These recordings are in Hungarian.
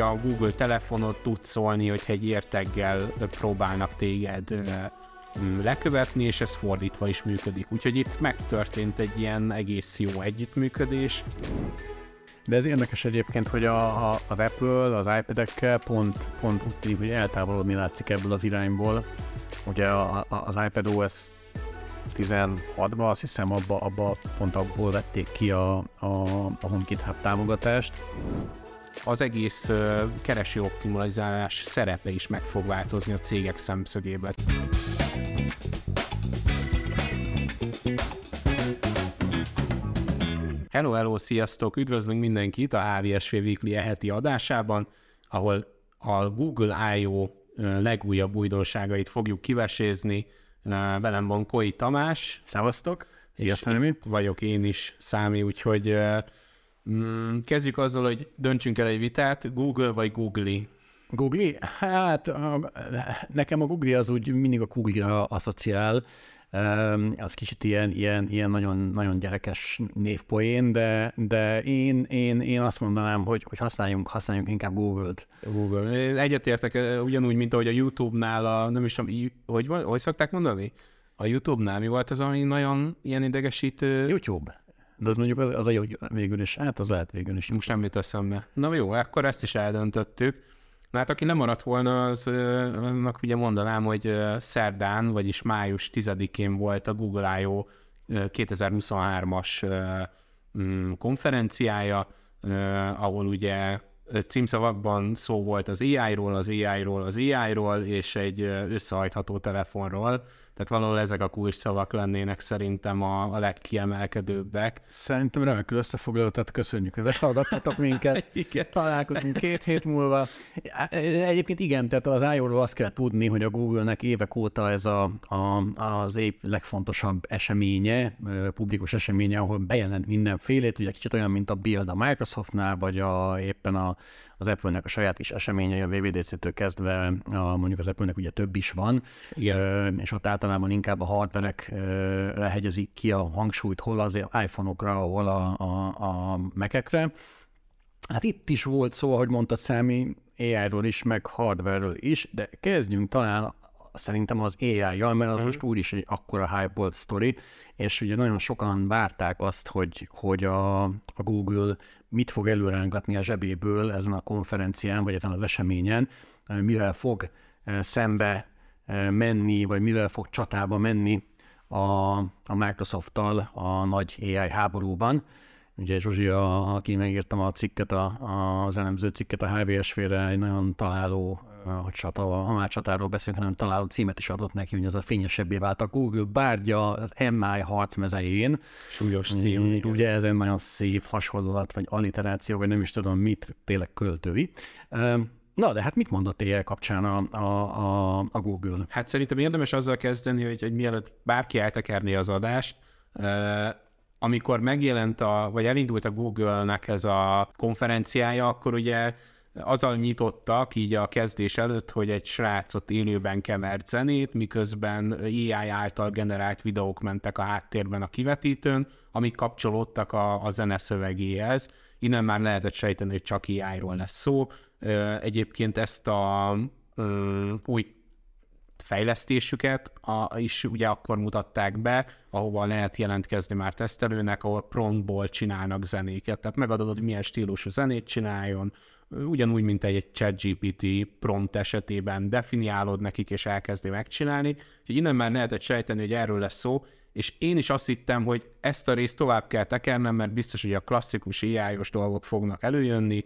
A Google telefonot tud szólni, hogyha egy érteggel próbálnak téged lekövetni, és ez fordítva is működik. Úgyhogy itt megtörtént egy ilyen egész jó együttműködés. De ez érdekes egyébként, hogy a, a, az Apple az iPad-ekkel pont, pont úgy tűnik, hogy eltávolodni látszik ebből az irányból. Ugye a, a, az iPad OS 16-ban azt hiszem abba, abba pont abból vették ki a, a, a HomeKit Hub támogatást. Az egész kereső optimalizálás szerepe is meg fog változni a cégek szemszögében. Hello, hello, sziasztok! Üdvözlünk mindenkit a HVSV Weekly heti adásában, ahol a Google I.O. legújabb újdonságait fogjuk kivesézni. Velem van Koi Tamás. Szevasztok! Sziasztok! Vagyok én is, Számi, úgyhogy mm, kezdjük azzal, hogy döntsünk el egy vitát, Google vagy Google? Google? Hát nekem a Google az úgy mindig a Google-ra asszociál, az kicsit ilyen, ilyen, ilyen nagyon, nagyon gyerekes névpoén, de, de én, én, én azt mondanám, hogy, hogy használjunk, használjunk inkább Google-t. Google. Egyetértek ugyanúgy, mint ahogy a YouTube-nál, a, nem is tudom, hogy, hogy szokták mondani? A YouTube-nál mi volt az, ami nagyon ilyen idegesítő? YouTube. De mondjuk az, az a jó végül is, hát az lehet végül is. Most semmit eszembe. Na jó, akkor ezt is eldöntöttük. Na hát aki maradt volna, az annak ugye mondanám, hogy szerdán, vagyis május 10-én volt a Google I.O. 2023-as mm, konferenciája, ahol ugye címszavakban szó volt az AI-ról, az AI-ról, az AI-ról, és egy összehajtható telefonról. Tehát valahol ezek a kulcs szavak lennének szerintem a, a legkiemelkedőbbek. Szerintem remekül összefoglaló, tehát köszönjük, hogy hallgattatok minket. igen. Találkozunk két hét múlva. Egyébként igen, tehát az io azt kell tudni, hogy a Google-nek évek óta ez a, a, az év legfontosabb eseménye, publikus eseménye, ahol bejelent mindenfélét, ugye kicsit olyan, mint a Build a Microsoftnál, vagy a, éppen a, az Apple-nek a saját kis eseményei, a WWDC-től kezdve, a, mondjuk az Apple-nek ugye több is van, Igen. és ott általában inkább a hardverekre hegyezik ki a hangsúlyt, hol az iPhone-okra, hol a, a, a Mac-ekre. Hát itt is volt szó, ahogy mondta Számi, AI-ról is, meg hardware-ről is, de kezdjünk talán szerintem az AI-jal, mert az mm. most úgyis egy akkora hype sztori, és ugye nagyon sokan várták azt, hogy, hogy a, a Google mit fog előrángatni a zsebéből ezen a konferencián, vagy ezen az eseményen, mivel fog szembe menni, vagy mivel fog csatába menni a, a Microsoft-tal a nagy AI háborúban. Ugye Zsuzsi, a, aki megírtam a cikket, a, az elemző cikket a HVSV-re, egy nagyon találó, hogy csata, ha már csatáról beszélünk, hanem találó címet is adott neki, hogy az a fényesebbé vált a Google bárgya MI harcmezején. Súlyos cím. Ugye ez egy nagyon szép hasonlat, vagy alliteráció, vagy nem is tudom mit, tényleg költői. Na, de hát mit mondott AI kapcsán a, a, a, a Google? Hát szerintem érdemes azzal kezdeni, hogy, hogy mielőtt bárki eltekerné az adást, amikor megjelent, a, vagy elindult a Google-nek ez a konferenciája, akkor ugye azzal nyitottak így a kezdés előtt, hogy egy srácot élőben kemert zenét, miközben AI által generált videók mentek a háttérben a kivetítőn, amik kapcsolódtak a, a zene szövegéhez. Innen már lehetett sejteni, hogy csak AI-ról lesz szó. Egyébként ezt a új fejlesztésüket a, is ugye akkor mutatták be, ahova lehet jelentkezni már tesztelőnek, ahol promptból csinálnak zenéket. Tehát megadod, hogy milyen stílusú zenét csináljon, ugyanúgy, mint egy, egy ChatGPT prompt esetében definiálod nekik, és elkezdi megcsinálni. Úgyhogy innen már lehetett sejteni, hogy erről lesz szó, és én is azt hittem, hogy ezt a részt tovább kell tekernem, mert biztos, hogy a klasszikus ai dolgok fognak előjönni,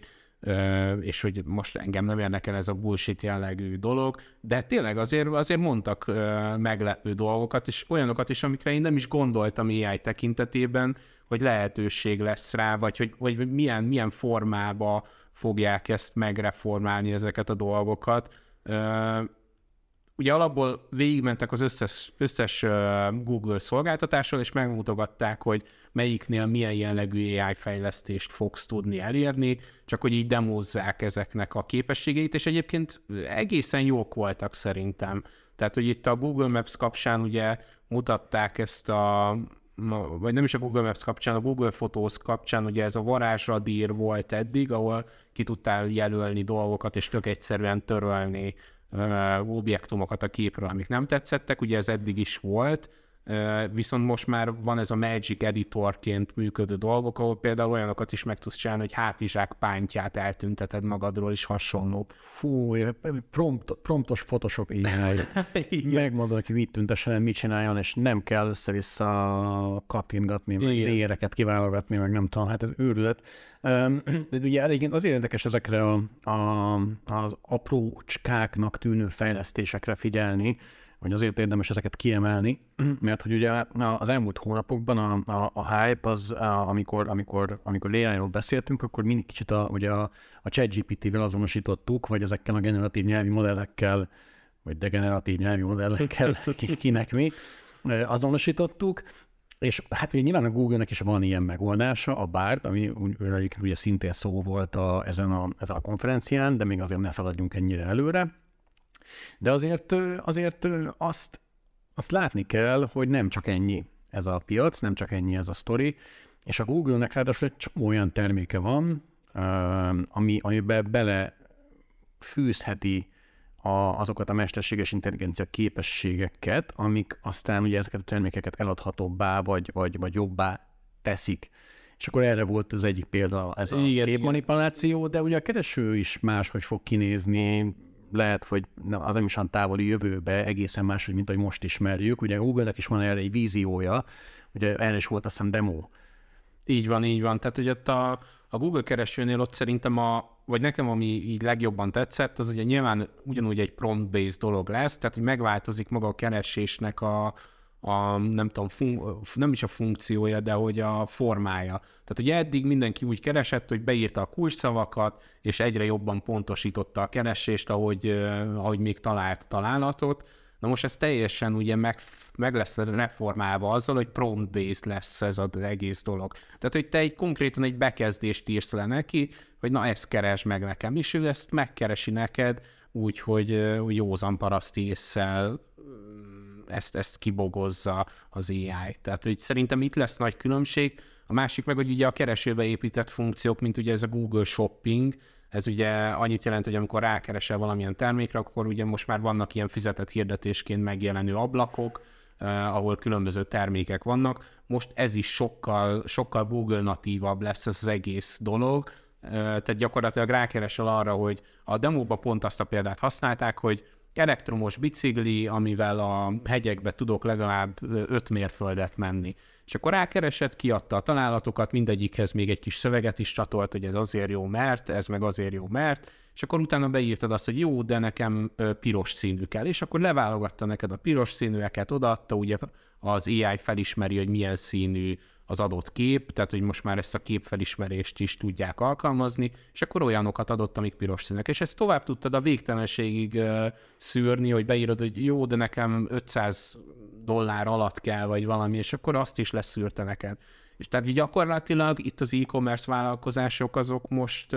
és hogy most engem nem érdekel ez a bullshit jellegű dolog, de tényleg azért, azért mondtak meglepő dolgokat, és olyanokat is, amikre én nem is gondoltam AI tekintetében, hogy lehetőség lesz rá, vagy hogy, hogy milyen, milyen formába fogják ezt megreformálni ezeket a dolgokat. Ugye alapból végigmentek az összes, összes Google szolgáltatással, és megmutogatták, hogy melyiknél milyen jellegű AI fejlesztést fogsz tudni elérni, csak hogy így demózzák ezeknek a képességeit, és egyébként egészen jók voltak szerintem. Tehát, hogy itt a Google Maps kapcsán ugye mutatták ezt a vagy nem is a Google Maps kapcsán, a Google Photos kapcsán, ugye ez a varázsradír volt eddig, ahol ki tudtál jelölni dolgokat, és tök egyszerűen törölni uh, objektumokat a képről, amik nem tetszettek, ugye ez eddig is volt, viszont most már van ez a Magic Editorként működő dolgok, ahol például olyanokat is meg tudsz csinálni, hogy hátizsák pántját eltünteted magadról is hasonló. Fú, prompt, promptos Photoshop AI. Megmondod, hogy mit tüntessen, mit csináljon, és nem kell össze-vissza kattintgatni, léreket kiválogatni, meg nem tudom, hát ez őrület. De ugye egyébként azért érdekes ezekre a, a, az aprócskáknak tűnő fejlesztésekre figyelni, hogy azért érdemes ezeket kiemelni, mert hogy ugye az elmúlt hónapokban a, a, a hype az, a, amikor, amikor, amikor ai beszéltünk, akkor mindig kicsit a, ugye a, a ChatGPT-vel azonosítottuk, vagy ezekkel a generatív nyelvi modellekkel, vagy degeneratív nyelvi modellekkel, kinek mi, azonosítottuk, és hát ugye nyilván a Google-nek is van ilyen megoldása, a BART, ami ugye szintén szó volt a, ezen, a, ezen a konferencián, de még azért ne szaladjunk ennyire előre. De azért, azért azt, azt látni kell, hogy nem csak ennyi ez a piac, nem csak ennyi ez a sztori, és a Google-nek ráadásul egy olyan terméke van, ami, amiben bele fűzheti a, azokat a mesterséges intelligencia képességeket, amik aztán ugye ezeket a termékeket eladhatóbbá vagy, vagy, vagy jobbá teszik. És akkor erre volt az egyik példa ez a igen, képmanipuláció, de ugye a kereső is máshogy fog kinézni, lehet, hogy nem, nem is távoli jövőbe egészen más, mint hogy most ismerjük. Ugye Google-nek is van erre egy víziója, ugye erre is volt azt hiszem demo. Így van, így van. Tehát ugye ott a, a Google keresőnél ott szerintem a, vagy nekem ami így legjobban tetszett, az ugye nyilván ugyanúgy egy prompt-based dolog lesz, tehát hogy megváltozik maga a keresésnek a, a nem tudom, fun- nem is a funkciója, de hogy a formája. Tehát ugye eddig mindenki úgy keresett, hogy beírta a kulcsszavakat, és egyre jobban pontosította a keresést, ahogy, ahogy még talált találatot. Na most ez teljesen ugye meg, meg lesz reformálva azzal, hogy prompt-based lesz ez az egész dolog. Tehát, hogy te egy konkrétan egy bekezdést írsz le neki, hogy na ezt keres meg nekem, és ő ezt megkeresi neked, úgy, hogy józan paraszti észsel ezt, ezt kibogozza az AI. Tehát, hogy szerintem itt lesz nagy különbség. A másik meg, hogy ugye a keresőbe épített funkciók, mint ugye ez a Google Shopping, ez ugye annyit jelent, hogy amikor rákeresel valamilyen termékre, akkor ugye most már vannak ilyen fizetett hirdetésként megjelenő ablakok, eh, ahol különböző termékek vannak. Most ez is sokkal, sokkal Google natívabb lesz ez az egész dolog, eh, tehát gyakorlatilag rákeresel arra, hogy a demóban pont azt a példát használták, hogy elektromos bicikli, amivel a hegyekbe tudok legalább 5 mérföldet menni. És akkor rákeresett, kiadta a találatokat, mindegyikhez még egy kis szöveget is csatolt, hogy ez azért jó, mert, ez meg azért jó, mert, és akkor utána beírtad azt, hogy jó, de nekem piros színű kell, és akkor leválogatta neked a piros színűeket, odaadta, ugye az AI felismeri, hogy milyen színű az adott kép, tehát hogy most már ezt a képfelismerést is tudják alkalmazni, és akkor olyanokat adott, amik piros színek. És ezt tovább tudtad a végtelenségig szűrni, hogy beírod, hogy jó, de nekem 500 dollár alatt kell, vagy valami, és akkor azt is leszűrte neked. És tehát gyakorlatilag itt az e-commerce vállalkozások azok most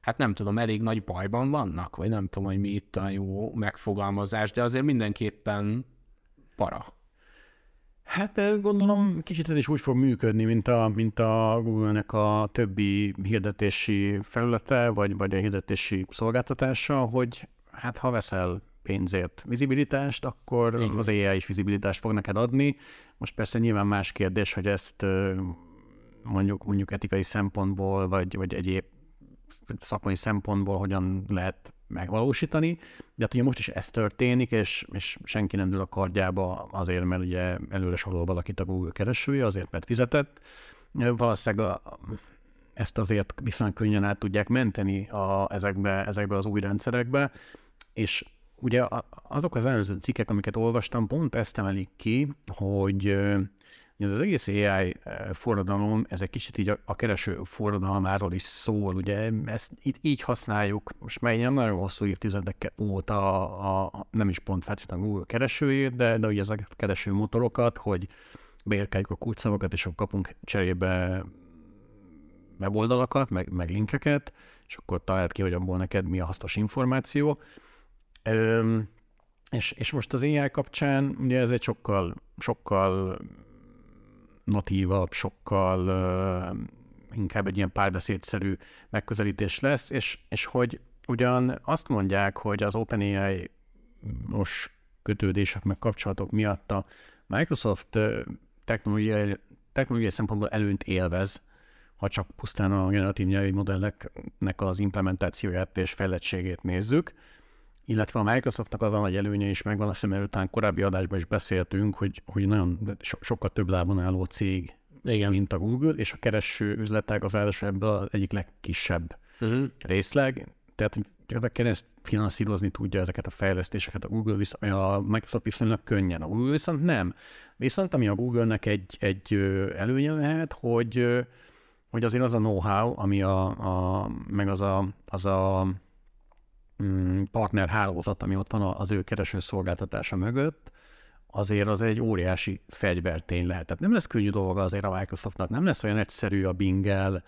hát nem tudom, elég nagy bajban vannak, vagy nem tudom, hogy mi itt a jó megfogalmazás, de azért mindenképpen para. Hát gondolom kicsit ez is úgy fog működni, mint a, mint a Google-nek a többi hirdetési felülete, vagy, vagy a hirdetési szolgáltatása, hogy hát ha veszel pénzért vizibilitást, akkor Igen. az AI is vizibilitást fog neked adni. Most persze nyilván más kérdés, hogy ezt mondjuk mondjuk etikai szempontból, vagy, vagy egyéb szakmai szempontból hogyan lehet megvalósítani, de hát ugye most is ez történik, és, és senki nem dől a kardjába azért, mert ugye előre sorol valakit a Google keresője, azért, mert fizetett. Valószínűleg a, ezt azért viszonylag könnyen át tudják menteni a, ezekbe, ezekbe az új rendszerekbe, és ugye azok az előző cikkek, amiket olvastam, pont ezt emelik ki, hogy ez az egész AI eh, forradalom, ez egy kicsit így a, a kereső forradalmáról is szól, ugye ezt itt így használjuk, most már ilyen nagyon hosszú évtizedek óta, a, a, nem is pont feltétlenül Google keresőjét, de, de ugye ezek a kereső motorokat, hogy beérkeljük a kulcsszavakat, és akkor kapunk cserébe weboldalakat, meg, meg linkeket, és akkor talált ki, hogy abból neked mi a hasznos információ. Üm, és, és most az AI kapcsán ugye ez egy sokkal, sokkal natívabb, sokkal inkább egy ilyen párbeszédszerű megközelítés lesz, és, és hogy ugyan azt mondják, hogy az OpenAI most kötődések meg kapcsolatok miatt a Microsoft technológiai, technológiai szempontból előnyt élvez, ha csak pusztán a generatív nyelvi modelleknek az implementációját és fejlettségét nézzük, illetve a Microsoftnak az a nagy előnye is megvan, azt hiszem, után korábbi adásban is beszéltünk, hogy, hogy nagyon so, sokkal több lábon álló cég, Igen. mint a Google, és a kereső üzletek az ráadásul ebből az egyik legkisebb uh-huh. részleg, tehát gyakorlatilag ezt finanszírozni tudja ezeket a fejlesztéseket a Google, visz, a Microsoft viszonylag könnyen, a Google viszont nem. Viszont ami a Google-nek egy, egy előnye lehet, hogy, hogy azért az a know-how, ami a, a meg az a, az a partner hálózat, ami ott van az ő kereső szolgáltatása mögött, azért az egy óriási fegyvertény lehet. Tehát nem lesz könnyű dolga azért a Microsoftnak, nem lesz olyan egyszerű a Bing-el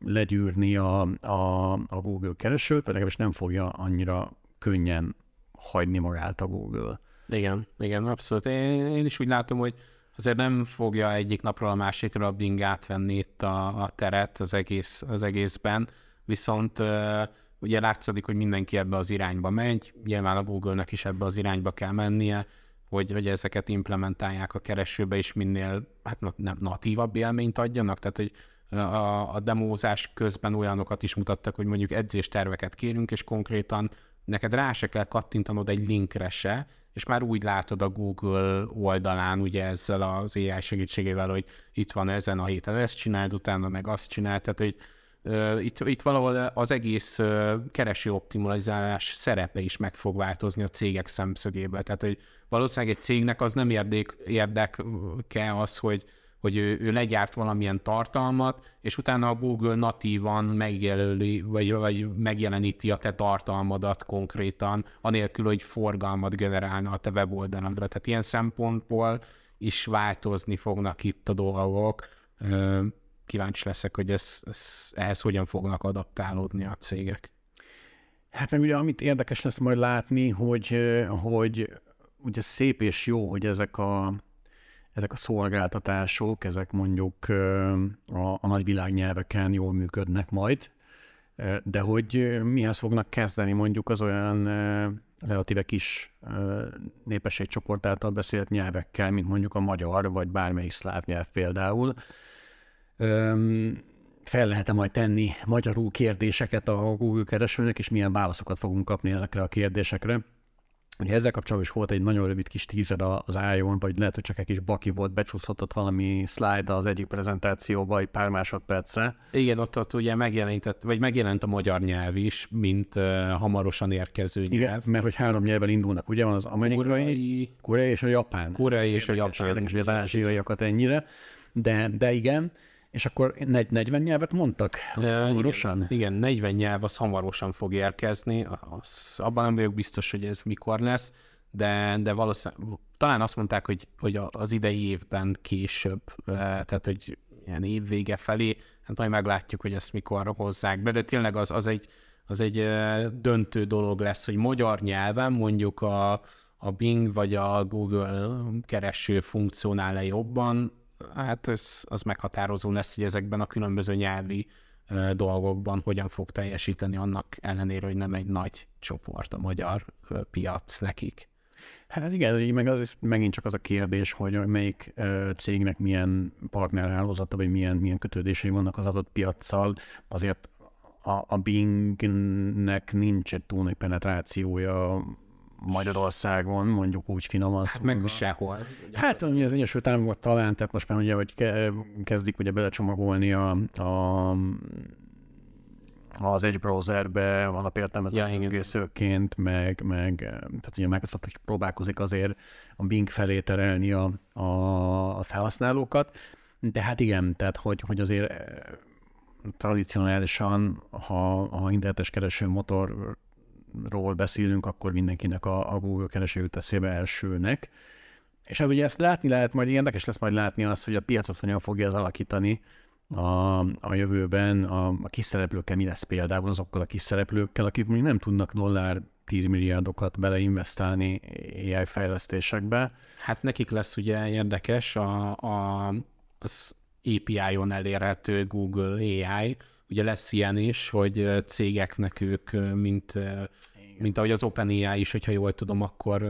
legyűrni a, a, a Google keresőt, vagy legalábbis nem fogja annyira könnyen hagyni magát a Google. Igen, igen, abszolút. Én, én is úgy látom, hogy azért nem fogja egyik napról a másikra a Bing átvenni itt a, a teret az, egész, az egészben, viszont ugye látszik, hogy mindenki ebbe az irányba megy, nyilván a Google-nek is ebbe az irányba kell mennie, hogy, hogy ezeket implementálják a keresőbe, és minél hát nem natívabb élményt adjanak, tehát hogy a, a demózás közben olyanokat is mutattak, hogy mondjuk edzésterveket kérünk, és konkrétan neked rá se kell kattintanod egy linkre se, és már úgy látod a Google oldalán, ugye ezzel az AI segítségével, hogy itt van ezen a héten ezt csináld, utána meg azt csináld, tehát hogy itt, itt valahol az egész kereső optimalizálás szerepe is meg fog változni a cégek szemszögéből. Tehát, hogy valószínűleg egy cégnek az nem érdek, érdeke az, hogy hogy ő, ő legyárt valamilyen tartalmat, és utána a Google natívan megjelöli, vagy, vagy megjeleníti a te tartalmadat konkrétan, anélkül, hogy forgalmat generálna a te weboldaladra. Tehát ilyen szempontból is változni fognak itt a dolgok. Kíváncsi leszek, hogy ez, ez, ehhez hogyan fognak adaptálódni a cégek. Hát meg ugye amit érdekes lesz majd látni, hogy, hogy ugye szép és jó, hogy ezek a ezek a szolgáltatások, ezek mondjuk a, a nagy világnyelveken jól működnek majd, de hogy mihez fognak kezdeni mondjuk az olyan relatíve kis népességcsoport által beszélt nyelvekkel, mint mondjuk a magyar, vagy bármelyik szláv nyelv például. Fel lehet-e majd tenni magyarul kérdéseket a Google keresőnek, és milyen válaszokat fogunk kapni ezekre a kérdésekre? Ugye ezzel kapcsolatban is volt egy nagyon rövid kis teaser az ion vagy lehet, hogy csak egy kis baki volt, becsúszhatott valami slide az egyik prezentációba egy pár másodpercre. Igen, ott, ott ugye megjelent, vagy megjelent a magyar nyelv is, mint uh, hamarosan érkező nyelv. Igen, mert hogy három nyelven indulnak, ugye van az amerikai, koreai és a japán. Koreai és a japán. Érdekes, hogy az ázsiaiakat ennyire, de, de igen. És akkor 40 nyelvet mondtak hamarosan? Igen, igen, 40 nyelv az hamarosan fog érkezni, az, abban nem vagyok biztos, hogy ez mikor lesz, de, de valószínűleg talán azt mondták, hogy, hogy az idei évben később, tehát hogy ilyen évvége felé, hát majd meglátjuk, hogy ezt mikor hozzák be, de tényleg az, az, egy, az egy döntő dolog lesz, hogy magyar nyelven mondjuk a, a Bing vagy a Google kereső funkcionál-e jobban, hát ez, az meghatározó lesz, hogy ezekben a különböző nyelvi dolgokban hogyan fog teljesíteni annak ellenére, hogy nem egy nagy csoport a magyar piac nekik. Hát igen, meg az megint csak az a kérdés, hogy melyik cégnek milyen partnerhálózata, vagy milyen, milyen kötődései vannak az adott piaccal. Azért a, a Bingnek nincs egy túl nagy penetrációja Magyarországon, mondjuk úgy finoman hát meg sehol. Hát az Egyesült Államok talán, tehát most már ugye, hogy kezdik ugye belecsomagolni a, a az Edge browserbe van a értelmezőként, ja, meg, meg tehát ugye Microsoft is próbálkozik azért a Bing felé terelni a, a, a felhasználókat, de hát igen, tehát hogy, hogy azért tradicionálisan, ha, ha internetes keresőmotor ról beszélünk, akkor mindenkinek a, a Google kereső jut eszébe elsőnek. És hát ugye ezt látni lehet, majd érdekes lesz majd látni azt, hogy a piacot hogyan fogja ez alakítani a, a jövőben, a, a kis szereplőkkel mi lesz például azokkal a kis akik még nem tudnak dollár 10 milliárdokat beleinvestálni AI fejlesztésekbe. Hát nekik lesz ugye érdekes a, a, az API-on elérhető Google AI, ugye lesz ilyen is, hogy cégeknek ők, mint, mint ahogy az OpenAI is, hogyha jól tudom, akkor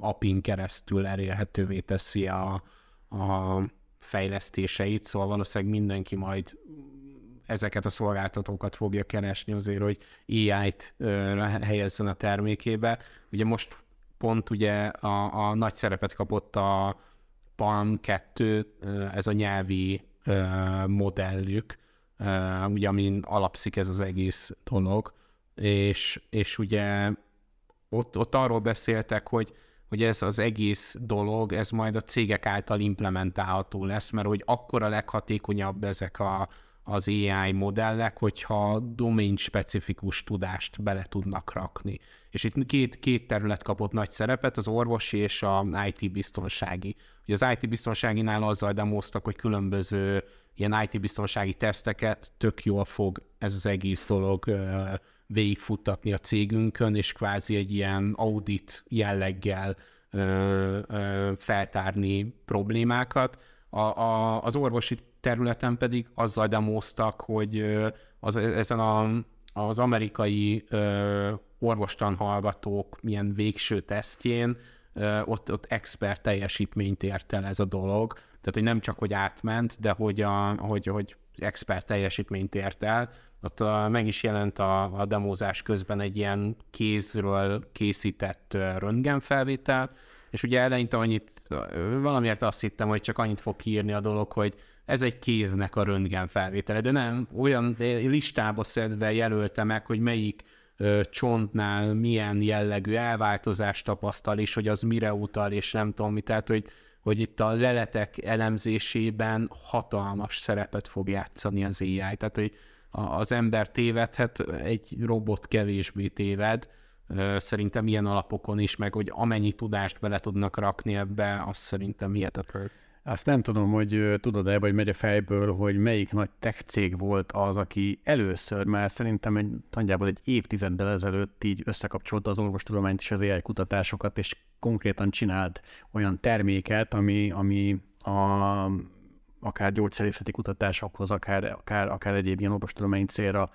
API-n keresztül elérhetővé teszi a, a fejlesztéseit, szóval valószínűleg mindenki majd ezeket a szolgáltatókat fogja keresni azért, hogy AI-t helyezzen a termékébe. Ugye most pont ugye a, a nagy szerepet kapott a Palm 2, ez a nyelvi modellük, ugye amin alapszik ez az egész dolog, és, és ugye ott, ott arról beszéltek, hogy, hogy ez az egész dolog, ez majd a cégek által implementálható lesz, mert hogy akkor a leghatékonyabb ezek a, az AI modellek, hogyha domain specifikus tudást bele tudnak rakni. És itt két, két terület kapott nagy szerepet, az orvosi és a IT biztonsági. Ugye az IT biztonságinál azzal demoztak, hogy különböző ilyen IT biztonsági teszteket tök jól fog ez az egész dolog végigfuttatni a cégünkön, és kvázi egy ilyen audit jelleggel feltárni problémákat. A, a, az orvosi területen pedig azzal demoztak, hogy az, ezen a, az amerikai orvostan hallgatók milyen végső tesztjén ott, ott expert teljesítményt ért el ez a dolog. Tehát, hogy nem csak, hogy átment, de hogy, a, hogy, hogy expert teljesítményt ért el. Ott meg is jelent a, a demózás közben egy ilyen kézről készített röntgenfelvétel, és ugye eleinte annyit, valamiért azt hittem, hogy csak annyit fog írni a dolog, hogy ez egy kéznek a röntgen felvétele, de nem, olyan listába szedve jelölte meg, hogy melyik csontnál milyen jellegű elváltozást tapasztal, és hogy az mire utal, és nem tudom mi, tehát hogy, hogy itt a leletek elemzésében hatalmas szerepet fog játszani az AI, tehát hogy az ember tévedhet, egy robot kevésbé téved, szerintem ilyen alapokon is, meg hogy amennyi tudást bele tudnak rakni ebbe, az szerintem hihetetlen. Azt nem tudom, hogy tudod-e, vagy megy a fejből, hogy melyik nagy tech cég volt az, aki először, már szerintem egy, nagyjából egy évtizeddel ezelőtt így összekapcsolta az orvostudományt és az AI kutatásokat, és konkrétan csinált olyan terméket, ami, ami a, akár gyógyszerészeti kutatásokhoz, akár, akár, akár egyéb ilyen orvostudományi célra,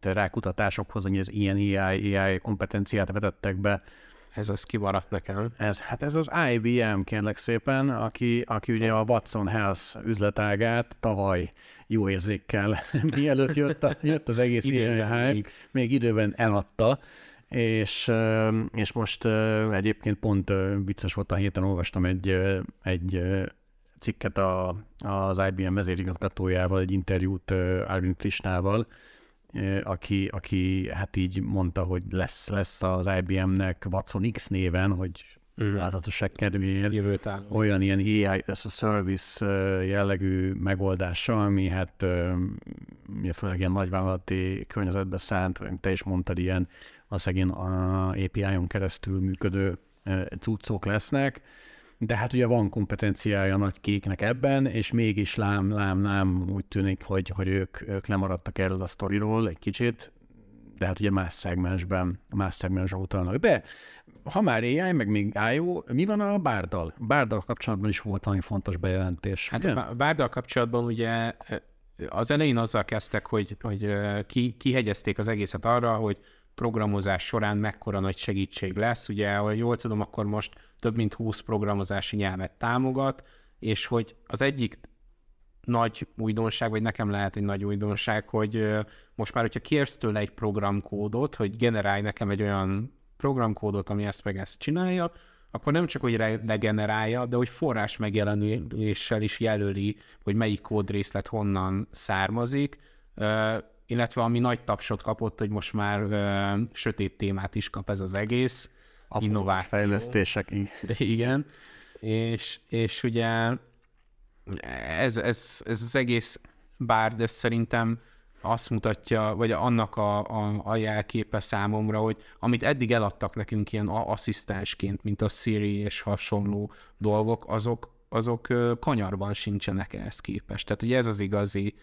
rákutatásokhoz, hogy az ilyen AI, AI kompetenciát vetettek be, ez az kimaradt nekem. Ez, hát ez az IBM, kérlek szépen, aki, aki ugye a Watson Health üzletágát tavaly jó érzékkel, mielőtt jött, a, jött az egész ilyen hype, még időben eladta, és, és most egyébként pont vicces volt a héten, olvastam egy, egy cikket a, az IBM vezérigazgatójával, egy interjút Arvind Krishnával, aki, aki hát így mondta, hogy lesz, lesz az IBM-nek Watson X néven, hogy láthatóság kedvéért olyan ilyen AI as a service jellegű megoldása, ami hát ugye főleg ilyen nagyvállalati környezetbe szánt, te is mondtad, ilyen a szegény API-on keresztül működő cuccok lesznek, de hát ugye van kompetenciája nagy kéknek ebben, és mégis lám, lám, lám úgy tűnik, hogy, hogy ők, ők lemaradtak erről a sztoriról egy kicsit, de hát ugye más szegmensben, más szegmensben utalnak. De ha már AI, meg még IO, mi van a Bárdal? Bárdal kapcsolatban is volt valami fontos bejelentés. Hát ugye? a Bárdal kapcsolatban ugye az elején azzal kezdtek, hogy, hogy ki, kihegyezték az egészet arra, hogy programozás során mekkora nagy segítség lesz. Ugye, ha jól tudom, akkor most több mint 20 programozási nyelvet támogat, és hogy az egyik nagy újdonság, vagy nekem lehet egy nagy újdonság, hogy most már, hogyha kérsz tőle egy programkódot, hogy generálj nekem egy olyan programkódot, ami ezt meg ezt csinálja, akkor nem csak, hogy legenerálja, de hogy forrás megjelenéssel is jelöli, hogy melyik kódrészlet honnan származik, illetve ami nagy tapsot kapott, hogy most már sötét témát is kap ez az egész. A innováció. Fejlesztések. Igen. És, és ugye ez, ez, ez az egész bár, de szerintem azt mutatja, vagy annak a, a, a jelképe számomra, hogy amit eddig eladtak nekünk ilyen asszisztensként, mint a Siri és hasonló dolgok, azok, azok kanyarban sincsenek ehhez képest. Tehát ugye ez az igazi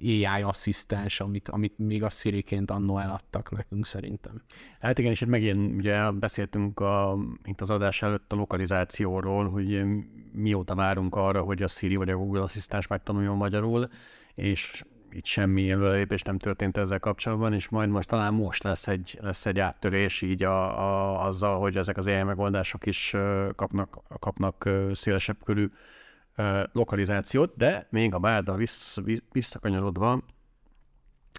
AI asszisztens, amit, amit még a Siri-ként annó eladtak nekünk szerintem. Hát igen, és itt megint ugye beszéltünk a, itt az adás előtt a lokalizációról, hogy mióta várunk arra, hogy a Siri vagy a Google asszisztens megtanuljon magyarul, és itt semmi előrelépés nem történt ezzel kapcsolatban, és majd most talán most lesz egy, lesz egy áttörés így a, a, azzal, hogy ezek az AI megoldások is kapnak, kapnak szélesebb körű lokalizációt, de még a bárda vissz, visszakanyarodva,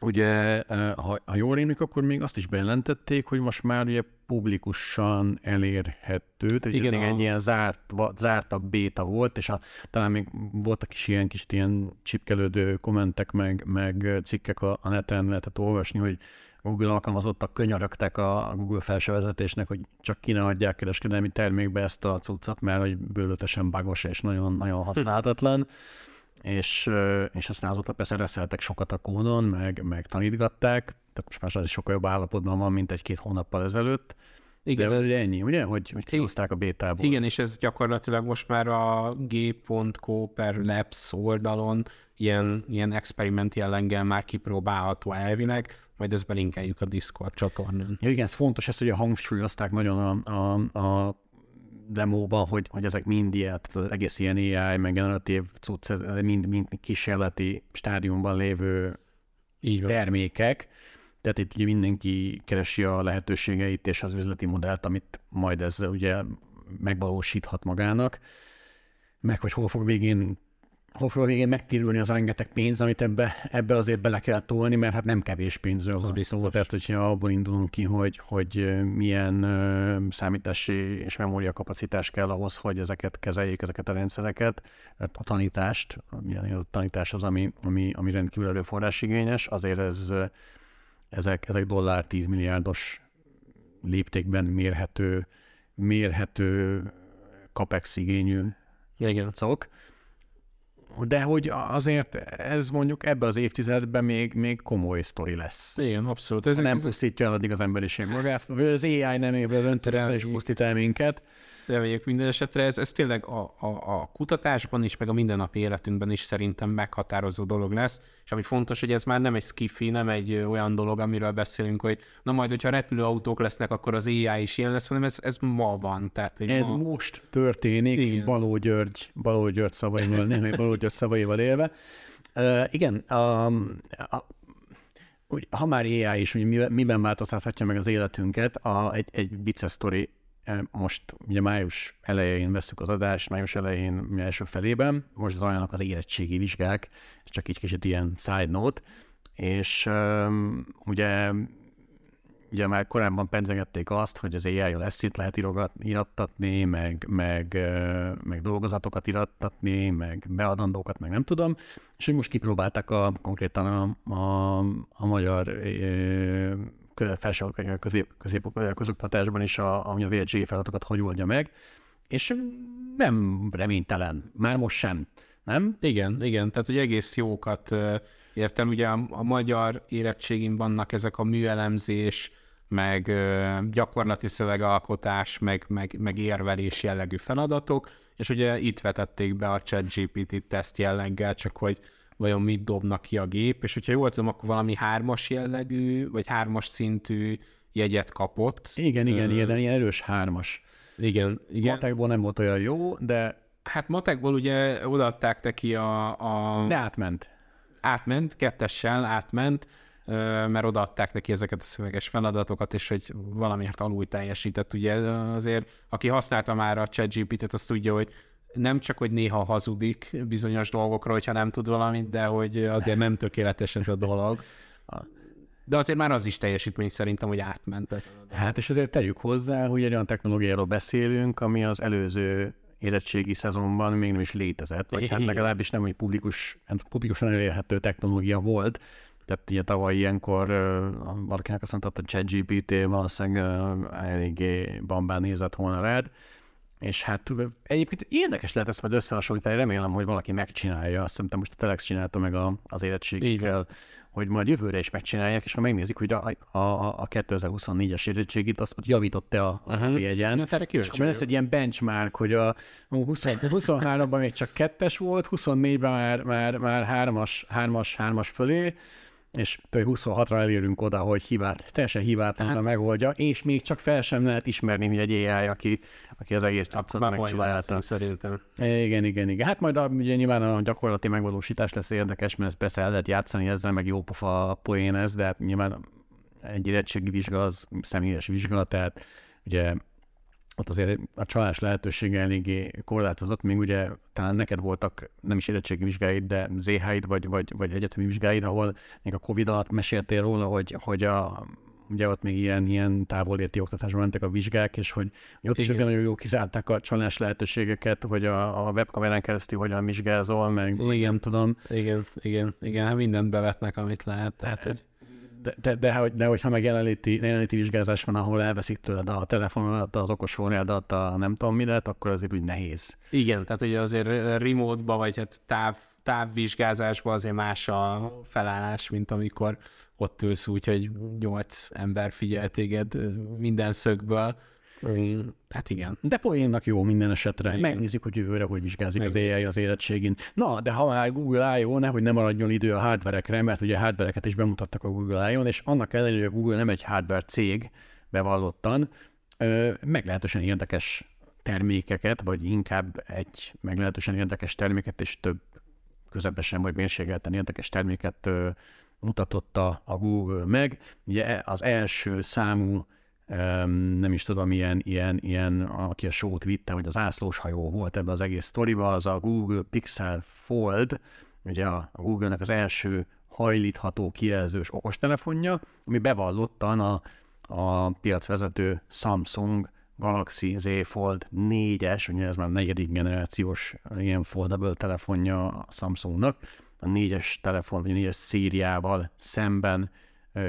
ugye, ha, ha jól rémlik, akkor még azt is bejelentették, hogy most már ugye publikusan elérhető, tehát igen, igen, egy ilyen zárt, zártabb béta volt, és a, talán még voltak is ilyen kis ilyen csipkelődő kommentek, meg, meg cikkek a, a neten lehetett olvasni, hogy Google alkalmazottak könyörögtek a Google felső vezetésnek, hogy csak ki ne adják kereskedelmi termékbe ezt a cuccot, mert hogy bőlötesen bagos és nagyon, nagyon használhatatlan. És, és aztán azóta persze reszeltek sokat a kódon, meg, meg tanítgatták, tehát most már az is sokkal jobb állapotban van, mint egy-két hónappal ezelőtt. Igen, De ez ennyi, ugye, hogy, hogy kihozták a bétából. Igen, és ez gyakorlatilag most már a g.co per labs oldalon ilyen, ilyen experiment jelleggel már kipróbálható elvileg, majd ezt belinkeljük a Discord csatornán. Ja, igen, ez fontos, ezt ugye hangsúlyozták nagyon a, a, a demóban, hogy, hogy ezek mind ilyen, az egész ilyen AI, meg generatív cucc, ez mind, mind kísérleti stádiumban lévő Így van. termékek. Tehát itt ugye mindenki keresi a lehetőségeit és az üzleti modellt, amit majd ez ugye megvalósíthat magának, meg hogy hol fog végén hol végén megtérülni az rengeteg pénz, amit ebbe, ebbe azért bele kell tolni, mert hát nem kevés pénzről van szó. Tehát, hogyha abból indulunk ki, hogy, hogy milyen számítási és memória kapacitás kell ahhoz, hogy ezeket kezeljék, ezeket a rendszereket, a tanítást, a tanítás az, ami, ami, ami rendkívül erőforrásigényes, azért ez, ezek, ezek dollár 10 milliárdos léptékben mérhető, mérhető capex igényű Igen. cok de hogy azért ez mondjuk ebbe az évtizedben még, még komoly sztori lesz. Igen, abszolút. Ez nem pusztítja el addig az emberiség magát, az AI nem évre döntőre és pusztít el minket, reméljük minden esetre. Ez, ez tényleg a, a, a kutatásban is, meg a mindennapi életünkben is szerintem meghatározó dolog lesz, és ami fontos, hogy ez már nem egy skifi, nem egy olyan dolog, amiről beszélünk, hogy na majd, hogyha repülőautók lesznek, akkor az AI is ilyen lesz, hanem ez, ez ma van. Tehát, ez ma... most történik, igen. Baló György, Baló György szavaival, néha Baló György szavaival élve. Uh, igen, a, a, úgy, ha már AI is, hogy miben változtathatja meg az életünket, a, egy, egy vicces sztori most ugye május elején veszük az adást, május elején első felében, most zajlanak az érettségi vizsgák, ez csak így kicsit ilyen side note, és ugye ugye már korábban penzegették azt, hogy az AI-jal ezt lehet irattatni, meg, meg, meg dolgozatokat irattatni, meg beadandókat, meg nem tudom, és hogy most kipróbálták a, konkrétan a, a, a magyar felső közép, közép közoktatásban is, a, a VLG feladatokat hogy oldja meg, és nem reménytelen, már most sem, nem? Igen, igen, tehát hogy egész jókat értem, ugye a, a magyar érettségén vannak ezek a műelemzés, meg gyakorlati szövegalkotás, meg, meg, meg érvelés jellegű feladatok, és ugye itt vetették be a ChatGPT teszt jelleggel, csak hogy vajon mit dobnak ki a gép, és hogyha jól tudom, akkor valami hármas jellegű, vagy hármas szintű jegyet kapott. Igen, igen, ilyen, ilyen erős hármas. Igen, igen. Matekból nem volt olyan jó, de... Hát matekból ugye odaadták neki a, a... De átment. Átment, kettessel átment, mert odaadták neki ezeket a szöveges feladatokat, és hogy valamiért alul teljesített. Ugye azért, aki használta már a ChatGPT-t, azt tudja, hogy nem csak, hogy néha hazudik bizonyos dolgokról, hogyha nem tud valamit, de hogy azért nem tökéletes ez a dolog. De azért már az is teljesítmény szerintem, hogy átment. Ez hát és azért tegyük hozzá, hogy egy olyan technológiáról beszélünk, ami az előző érettségi szezonban még nem is létezett, vagy hát legalábbis nem egy publikus, hát publikusan elérhető technológia volt. Tehát ugye tavaly ilyenkor valakinek azt mondta, hogy a ChatGPT valószínűleg eléggé bambán nézett volna rád, és hát egyébként érdekes lehet ezt majd összehasonlítani, remélem, hogy valaki megcsinálja. Szerintem most a Telex csinálta meg a, az érettségével, hogy majd jövőre is megcsinálják, és ha megnézik, hogy a, a, a 2024-es érettségit, azt javított-e a, a jegyen. Hát és akkor lesz egy ilyen benchmark, hogy a 23-ban még csak kettes volt, 24-ben már, már, már hármas, hármas, hármas fölé, és 26-ra elérünk oda, hogy hibát, teljesen hibát hát, megoldja, és még csak fel sem lehet ismerni, hogy egy AI, aki, aki az egész tapszat megcsinálta. Szerintem. Igen, igen, igen. Hát majd a, ugye nyilván a gyakorlati megvalósítás lesz érdekes, mert ezt persze el lehet játszani ezzel, meg jó pofa poén ez, de hát nyilván egy érettségi vizsga az személyes vizsga, tehát ugye ott azért a csalás lehetősége eléggé korlátozott, még ugye talán neked voltak nem is érettségi vizsgáid, de ZH-id vagy, vagy, vagy egyetemi vizsgáid, ahol még a Covid alatt meséltél róla, hogy, hogy a, ugye ott még ilyen, ilyen távolérti oktatásban mentek a vizsgák, és hogy, hogy ott Igen. is nagyon jó kizárták a csalás lehetőségeket, hogy a, a webkamerán keresztül hogyan vizsgázol, meg igen, tudom. Igen, igen, igen, hát mindent bevetnek, amit lehet. Tehát, hogy de, de, de, de hogyha meg jelenléti, jelenléti vizsgázás van, ahol elveszik tőled a telefonodat, az okos órádat, a nem tudom midet, akkor azért úgy nehéz. Igen, tehát ugye azért remote-ba, vagy hát táv, távvizsgázásban azért más a felállás, mint amikor ott ülsz úgy, hogy nyolc ember figyel téged minden szögből, Hát igen. De poénnak jó minden esetre. Igen. Megnézzük, hogy jövőre hogy vizsgázik Megnézzük. az AI az érettségén. Na, de ha már Google I.O., nehogy nem maradjon idő a hardverekre, mert ugye hardvereket is bemutattak a Google I.O.-n, és annak ellenére, hogy a Google nem egy hardware cég, bevallottan, meglehetősen érdekes termékeket, vagy inkább egy meglehetősen érdekes terméket, és több közepesen vagy mérsékelten érdekes terméket mutatott a, a Google meg. Ugye az első számú nem is tudom, ilyen, ilyen, ilyen, aki a sót vitte, hogy az ászlós hajó volt ebbe az egész sztoriba, az a Google Pixel Fold, ugye a Google-nek az első hajlítható kijelzős okostelefonja, ami bevallottan a, a piacvezető Samsung Galaxy Z Fold 4-es, ugye ez már negyedik generációs ilyen foldable telefonja a Samsungnak, a négyes telefon, vagy a négyes szériával szemben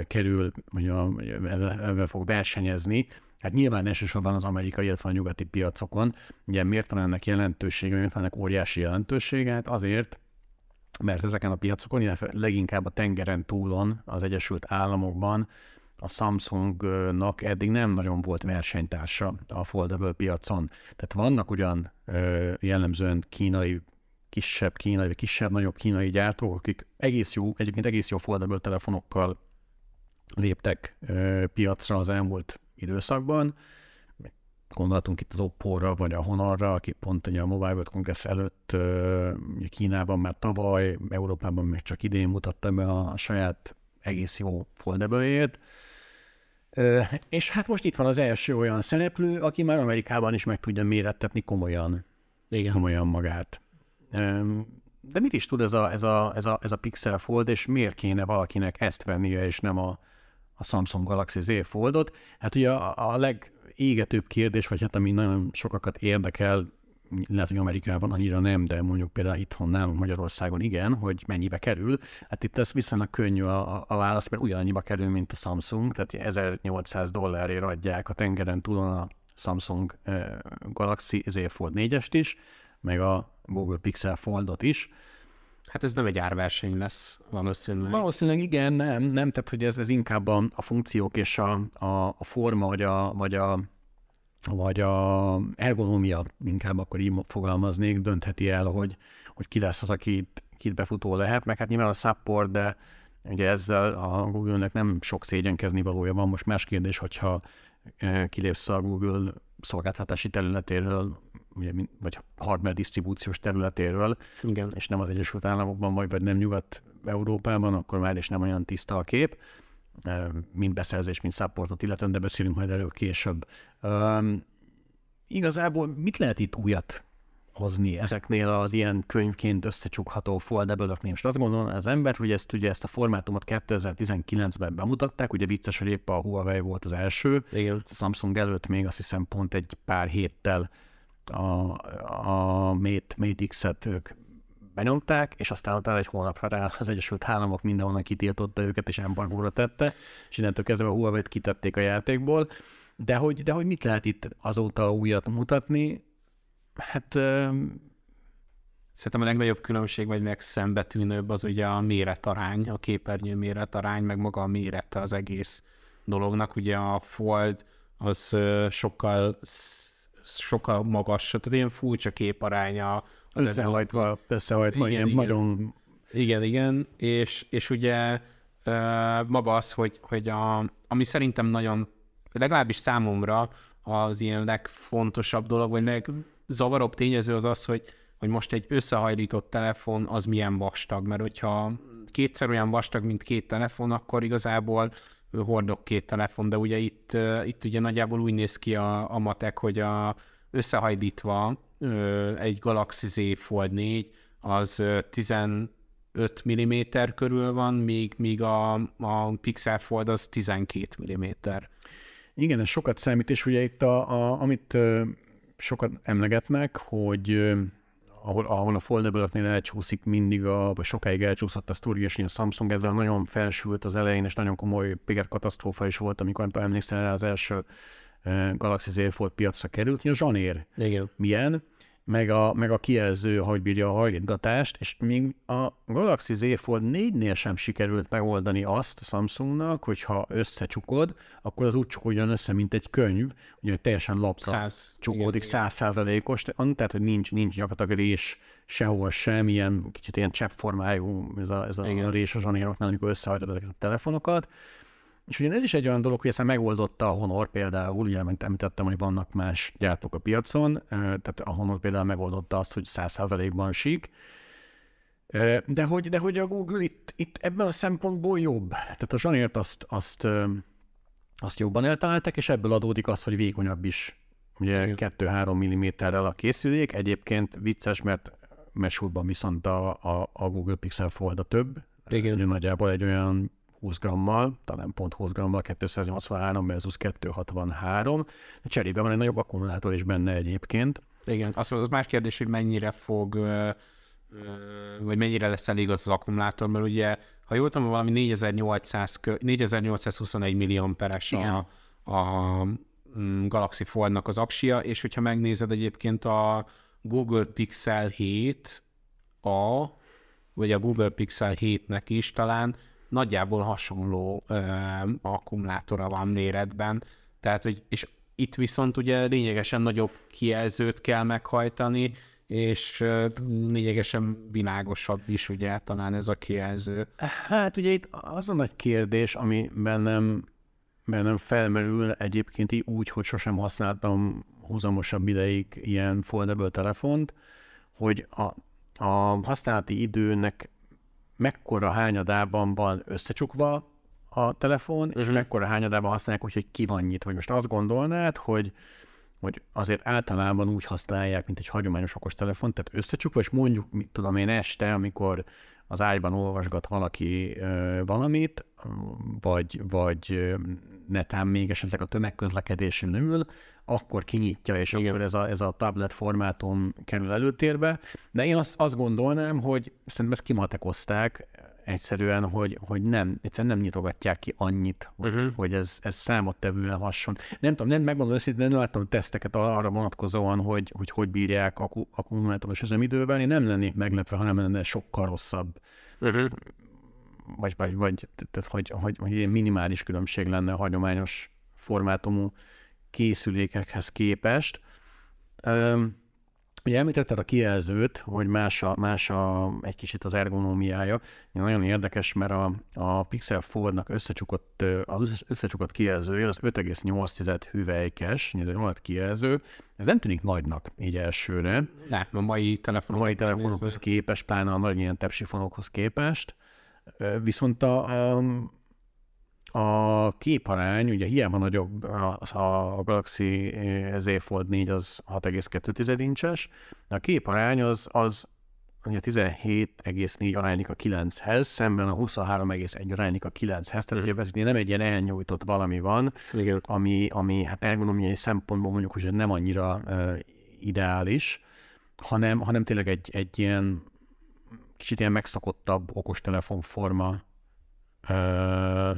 kerül, vagy ebben fog versenyezni, Hát nyilván elsősorban az amerikai, illetve a nyugati piacokon. Ugye miért van ennek jelentősége, miért van ennek óriási jelentősége? Hát azért, mert ezeken a piacokon, illetve leginkább a tengeren túlon, az Egyesült Államokban a Samsungnak eddig nem nagyon volt versenytársa a foldable piacon. Tehát vannak ugyan jellemzően kínai, kisebb kínai, kisebb, nagyobb kínai gyártók, akik egész jó, egyébként egész jó foldable telefonokkal léptek piacra az elmúlt időszakban. Gondoltunk itt az Oppo-ra, vagy a Honorra, aki pont ugye a Mobile World Congress előtt Kínában már tavaly, Európában még csak idén mutatta be a saját egész jó foldable És hát most itt van az első olyan szereplő, aki már Amerikában is meg tudja mérettetni komolyan, Igen. komolyan magát. De mit is tud ez a, ez, a, ez, a, ez a Pixel Fold, és miért kéne valakinek ezt vennie, és nem a, a Samsung Galaxy Z Foldot. Hát ugye a, a legégetőbb kérdés, vagy hát ami nagyon sokakat érdekel, lehet, hogy Amerikában annyira nem, de mondjuk például itthon nálunk Magyarországon igen, hogy mennyibe kerül. Hát itt ez viszonylag könnyű a, a válasz, mert ugyanannyiba kerül, mint a Samsung, tehát 1800 dollárért adják a tengeren túlon a Samsung eh, Galaxy Z Fold 4-est is, meg a Google Pixel Foldot is. Hát ez nem egy árverseny lesz valószínűleg. Valószínűleg igen, nem, nem tehát hogy ez, ez inkább a, a funkciók és a, a, a forma, vagy a, vagy a, vagy a ergonómia, inkább akkor így fogalmaznék, döntheti el, hogy, hogy ki lesz az, akit, kit befutó lehet, meg hát nyilván a support, de ugye ezzel a Google-nek nem sok szégyenkezni valója van. Most más kérdés, hogyha eh, kilépsz a Google szolgáltatási területéről, ugye, vagy hardware disztribúciós területéről, Igen. és nem az Egyesült Államokban, vagy, vagy nem Nyugat-Európában, akkor már is nem olyan tiszta a kép, mind beszerzés, mind supportot illetően, de beszélünk majd erről később. Um, igazából mit lehet itt újat hozni ezeknél az ilyen könyvként összecsukható foldable Most azt gondolom az ember, hogy ezt ugye ezt a formátumot 2019-ben bemutatták, ugye vicces, hogy épp a Huawei volt az első, Igen. a Samsung előtt még azt hiszem pont egy pár héttel a, a Mate, Mate X-et ők benyomták, és aztán utána egy hónapra rá az Egyesült Államok mindenhonnan kitiltotta őket, és embargóra tette, és innentől kezdve a Huawei-t kitették a játékból. De hogy, de hogy mit lehet itt azóta újat mutatni? Hát Szerintem a legnagyobb különbség, vagy megszembetűnőbb az ugye a méretarány, a képernyő méretarány, meg maga a mérete az egész dolognak. Ugye a Fold az sokkal sokkal magasabb, tehát ilyen furcsa képaránya. Összehajtva, összehajtva, Igen, ilyen igen. nagyon Igen, igen, és, és ugye maga az, hogy, hogy a, ami szerintem nagyon, legalábbis számomra az ilyen legfontosabb dolog, vagy legzavaróbb tényező az az, hogy, hogy most egy összehajlított telefon az milyen vastag, mert hogyha kétszer olyan vastag, mint két telefon, akkor igazából hordok két telefon, de ugye itt, itt ugye nagyjából úgy néz ki a, a matek, hogy a összehajlítva egy Galaxy Z Fold 4 az ö, 15 mm körül van, míg, míg a, a Pixel Fold az 12 mm. Igen, ez sokat számít, és ugye itt, a, a, amit sokat emlegetnek, hogy ahol, ahol a foldable elcsúszik mindig, a, vagy sokáig elcsúszott a sztori, és a Samsung ezzel nagyon felsült az elején, és nagyon komoly PR katasztrófa is volt, amikor nem tudom, emlékszel az első ö, Galaxy Z Fold piacra került, hogy a zsanér Igen. milyen, meg a, meg a kijelző, hogy bírja a hajlítgatást, és még a Galaxy Z Fold 4-nél sem sikerült megoldani azt a Samsungnak, hogyha összecsukod, akkor az úgy csukódjon össze, mint egy könyv, ugye teljesen lapra Száz. csukódik, százalékos, tehát hogy nincs, nincs gyakorlatilag rés sehol sem, ilyen kicsit ilyen cseppformájú ez a, ez a Igen. rés a zsanéroknál, amikor összehajtod ezeket a telefonokat. És ugye ez is egy olyan dolog, hogy ezt megoldotta a Honor például, ugye mint említettem, hogy vannak más gyártók a piacon, tehát a Honor például megoldotta azt, hogy 100%-ban sík, de hogy, de hogy a Google itt, itt ebben a szempontból jobb. Tehát a zsanért azt, azt, azt jobban eltalálták, és ebből adódik az, hogy vékonyabb is. Ugye 2-3 mm-rel a készülék. Egyébként vicces, mert mesúrban viszont a, a, a Google Pixel Fold a több. Igen. Nagyjából egy olyan 20 grammal, talán pont 20 grammal, 283 versus 263. De cserébe van egy nagyobb akkumulátor is benne egyébként. Igen, az, az más kérdés, hogy mennyire fog, ö, ö, vagy mennyire lesz elég az, az akkumulátor, mert ugye, ha jól tudom, valami 4800, kö- 4821 millió peres Igen. a, a mm, Galaxy Foldnak az aksia, és hogyha megnézed egyébként a Google Pixel 7 A, vagy a Google Pixel 7-nek is talán nagyjából hasonló ö, akkumulátora van méretben, tehát, hogy, és itt viszont ugye lényegesen nagyobb kijelzőt kell meghajtani, és lényegesen világosabb is ugye talán ez a kijelző. Hát ugye itt az a nagy kérdés, ami bennem, bennem felmerül egyébként így úgy, hogy sosem használtam húzamosabb ideig ilyen foldable telefont, hogy a, a használati időnek mekkora hányadában van összecsukva a telefon, és mekkora hányadában használják, úgyhogy ki van nyitva. Vagy most azt gondolnád, hogy hogy azért általában úgy használják, mint egy hagyományos okostelefon, tehát összecsukva, és mondjuk, mit tudom én, este, amikor az ágyban olvasgat valaki ö, valamit, vagy, vagy netán még esetleg a tömegközlekedésen ül, akkor kinyitja, és Igen. akkor ez a, ez a tablet formátum kerül előtérbe. De én azt, azt gondolnám, hogy szerintem ezt kimatekozták egyszerűen, hogy, hogy nem, egyszerűen nem nyitogatják ki annyit, hogy, uh-huh. hogy ez, ez számottevően hasson. Nem tudom, nem megmondom őszintén, nem láttam teszteket arra vonatkozóan, hogy hogy, hogy bírják akku, akkumulátoros üzemidővel. Én nem lennék meglepve, ha nem lenne sokkal rosszabb. Uh-huh. Vagy, vagy, vagy tehát, hogy, hogy, hogy ilyen minimális különbség lenne a hagyományos formátumú készülékekhez képest. Ugye említetted a kijelzőt, hogy más, a, más a, egy kicsit az ergonómiája. Nagyon érdekes, mert a, a Pixel Foldnak összecsukott, az összecsukott kijelzője az 5,8 hüvelykes, ez egy nagy kijelző. Ez nem tűnik nagynak így elsőre. Nem, a mai telefonok. A mai telefonokhoz képest, pláne a nagy ilyen tepsifonokhoz képest. Viszont a, a a képarány, ugye hiába nagyobb a, a Galaxy Z Fold 4 az 6,2 incses, de a képarány az, az ugye 17,4 aránylik a 9-hez, szemben a 23,1 aránylik a 9-hez, tehát ugye ez nem egy ilyen elnyújtott valami van, Igen. ami, ami hát ergonomiai szempontból mondjuk, hogy nem annyira uh, ideális, hanem, hanem tényleg egy, egy ilyen kicsit ilyen megszakottabb okostelefon forma uh,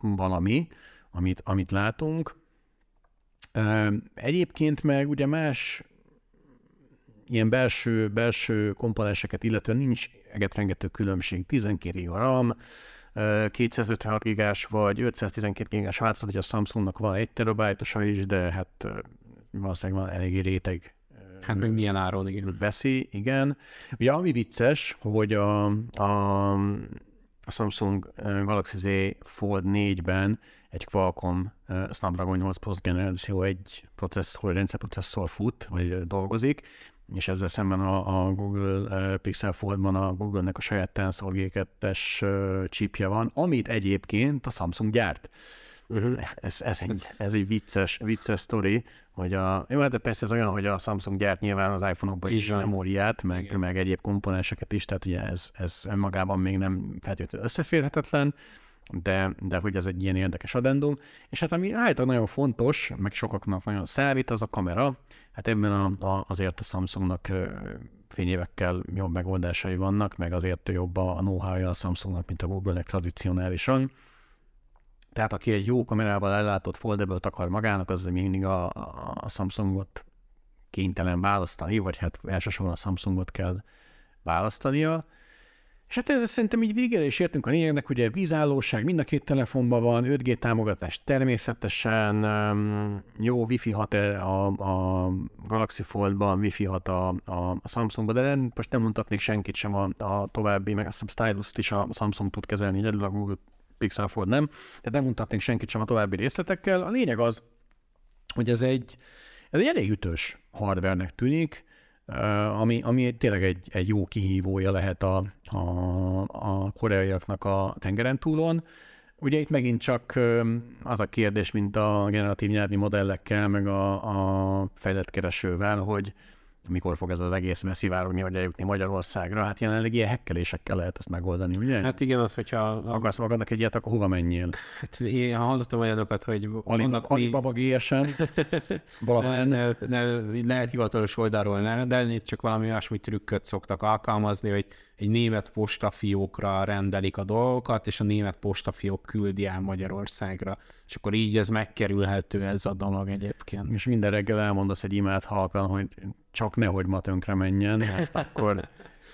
valami, amit, amit látunk. Egyébként meg ugye más ilyen belső, belső komponenseket illetően nincs egetrengető különbség. 12 GB RAM, 256 gigás vagy 512 gigás változat, hogy a Samsungnak van 1 terabájtosa is, de hát valószínűleg van eléggé réteg Hát még milyen áron, igen. Veszi, igen. Ugye ami vicces, hogy a, a, a Samsung Galaxy Z Fold 4-ben egy Qualcomm Snapdragon 8 Plus generáció egy processzor, rendszerprocesszor fut, vagy dolgozik, és ezzel szemben a, a Google Pixel Fold-ban a Google-nek a saját Tensor G2-es chipje van, amit egyébként a Samsung gyárt. Uh-huh. Ez, ez, egy, ez egy vicces, vicces sztori, hogy a, jó, hát de persze ez olyan, hogy a Samsung gyárt nyilván az iPhone-okban is memóriát, meg, meg egyéb komponenseket is, tehát ugye ez, ez önmagában még nem feltétlenül összeférhetetlen, de, de hogy ez egy ilyen érdekes adendum. És hát ami általában nagyon fontos, meg sokaknak nagyon számít, az a kamera. Hát ebben a, a, azért a Samsungnak fényévekkel jobb megoldásai vannak, meg azért jobb a, know-how-ja a Samsungnak, mint a Google-nek tradicionálisan. Tehát aki egy jó kamerával ellátott foldable akar magának, az mindig a, a Samsungot kénytelen választani, vagy hát elsősorban a Samsungot kell választania. És hát ez szerintem így végére is értünk a lényegnek, ugye vízállóság mind a két telefonban van, 5G támogatás természetesen, jó Wi-Fi hat a, a Galaxy Fold-ban, Wi-Fi hat a, a, a Samsungban, de nem, most nem mondhatnék senkit sem a, a további, meg azt hiszem stylus is a Samsung tud kezelni, egyedül a Google Pixel Fold nem, tehát nem mutatnék senkit sem a további részletekkel. A lényeg az, hogy ez egy, ez egy elég ütős hardvernek tűnik, ami, ami tényleg egy, egy jó kihívója lehet a, a, a koreaiaknak a tengeren túlon. Ugye itt megint csak az a kérdés, mint a generatív nyelvi modellekkel, meg a, a fejlett keresővel, hogy mikor fog ez az egész messzivárogni, vagy eljutni Magyarországra. Hát jelenleg ilyen hekkelésekkel lehet ezt megoldani, ugye? Hát igen, az, hogyha... Akarsz magadnak egy ilyet, akkor hova menjél? Hát én hallottam olyanokat, hogy... Ali, Alibaba mi... GSN, ne, ne, ne, lehet hivatalos oldalról ne, de csak valami olyasmi trükköt szoktak alkalmazni, hogy egy német postafiókra rendelik a dolgokat, és a német postafiók küldi el Magyarországra. És akkor így ez megkerülhető ez a dolog egyébként. És minden reggel elmondasz egy imád halkan, hogy csak nehogy ma tönkre menjen, hát akkor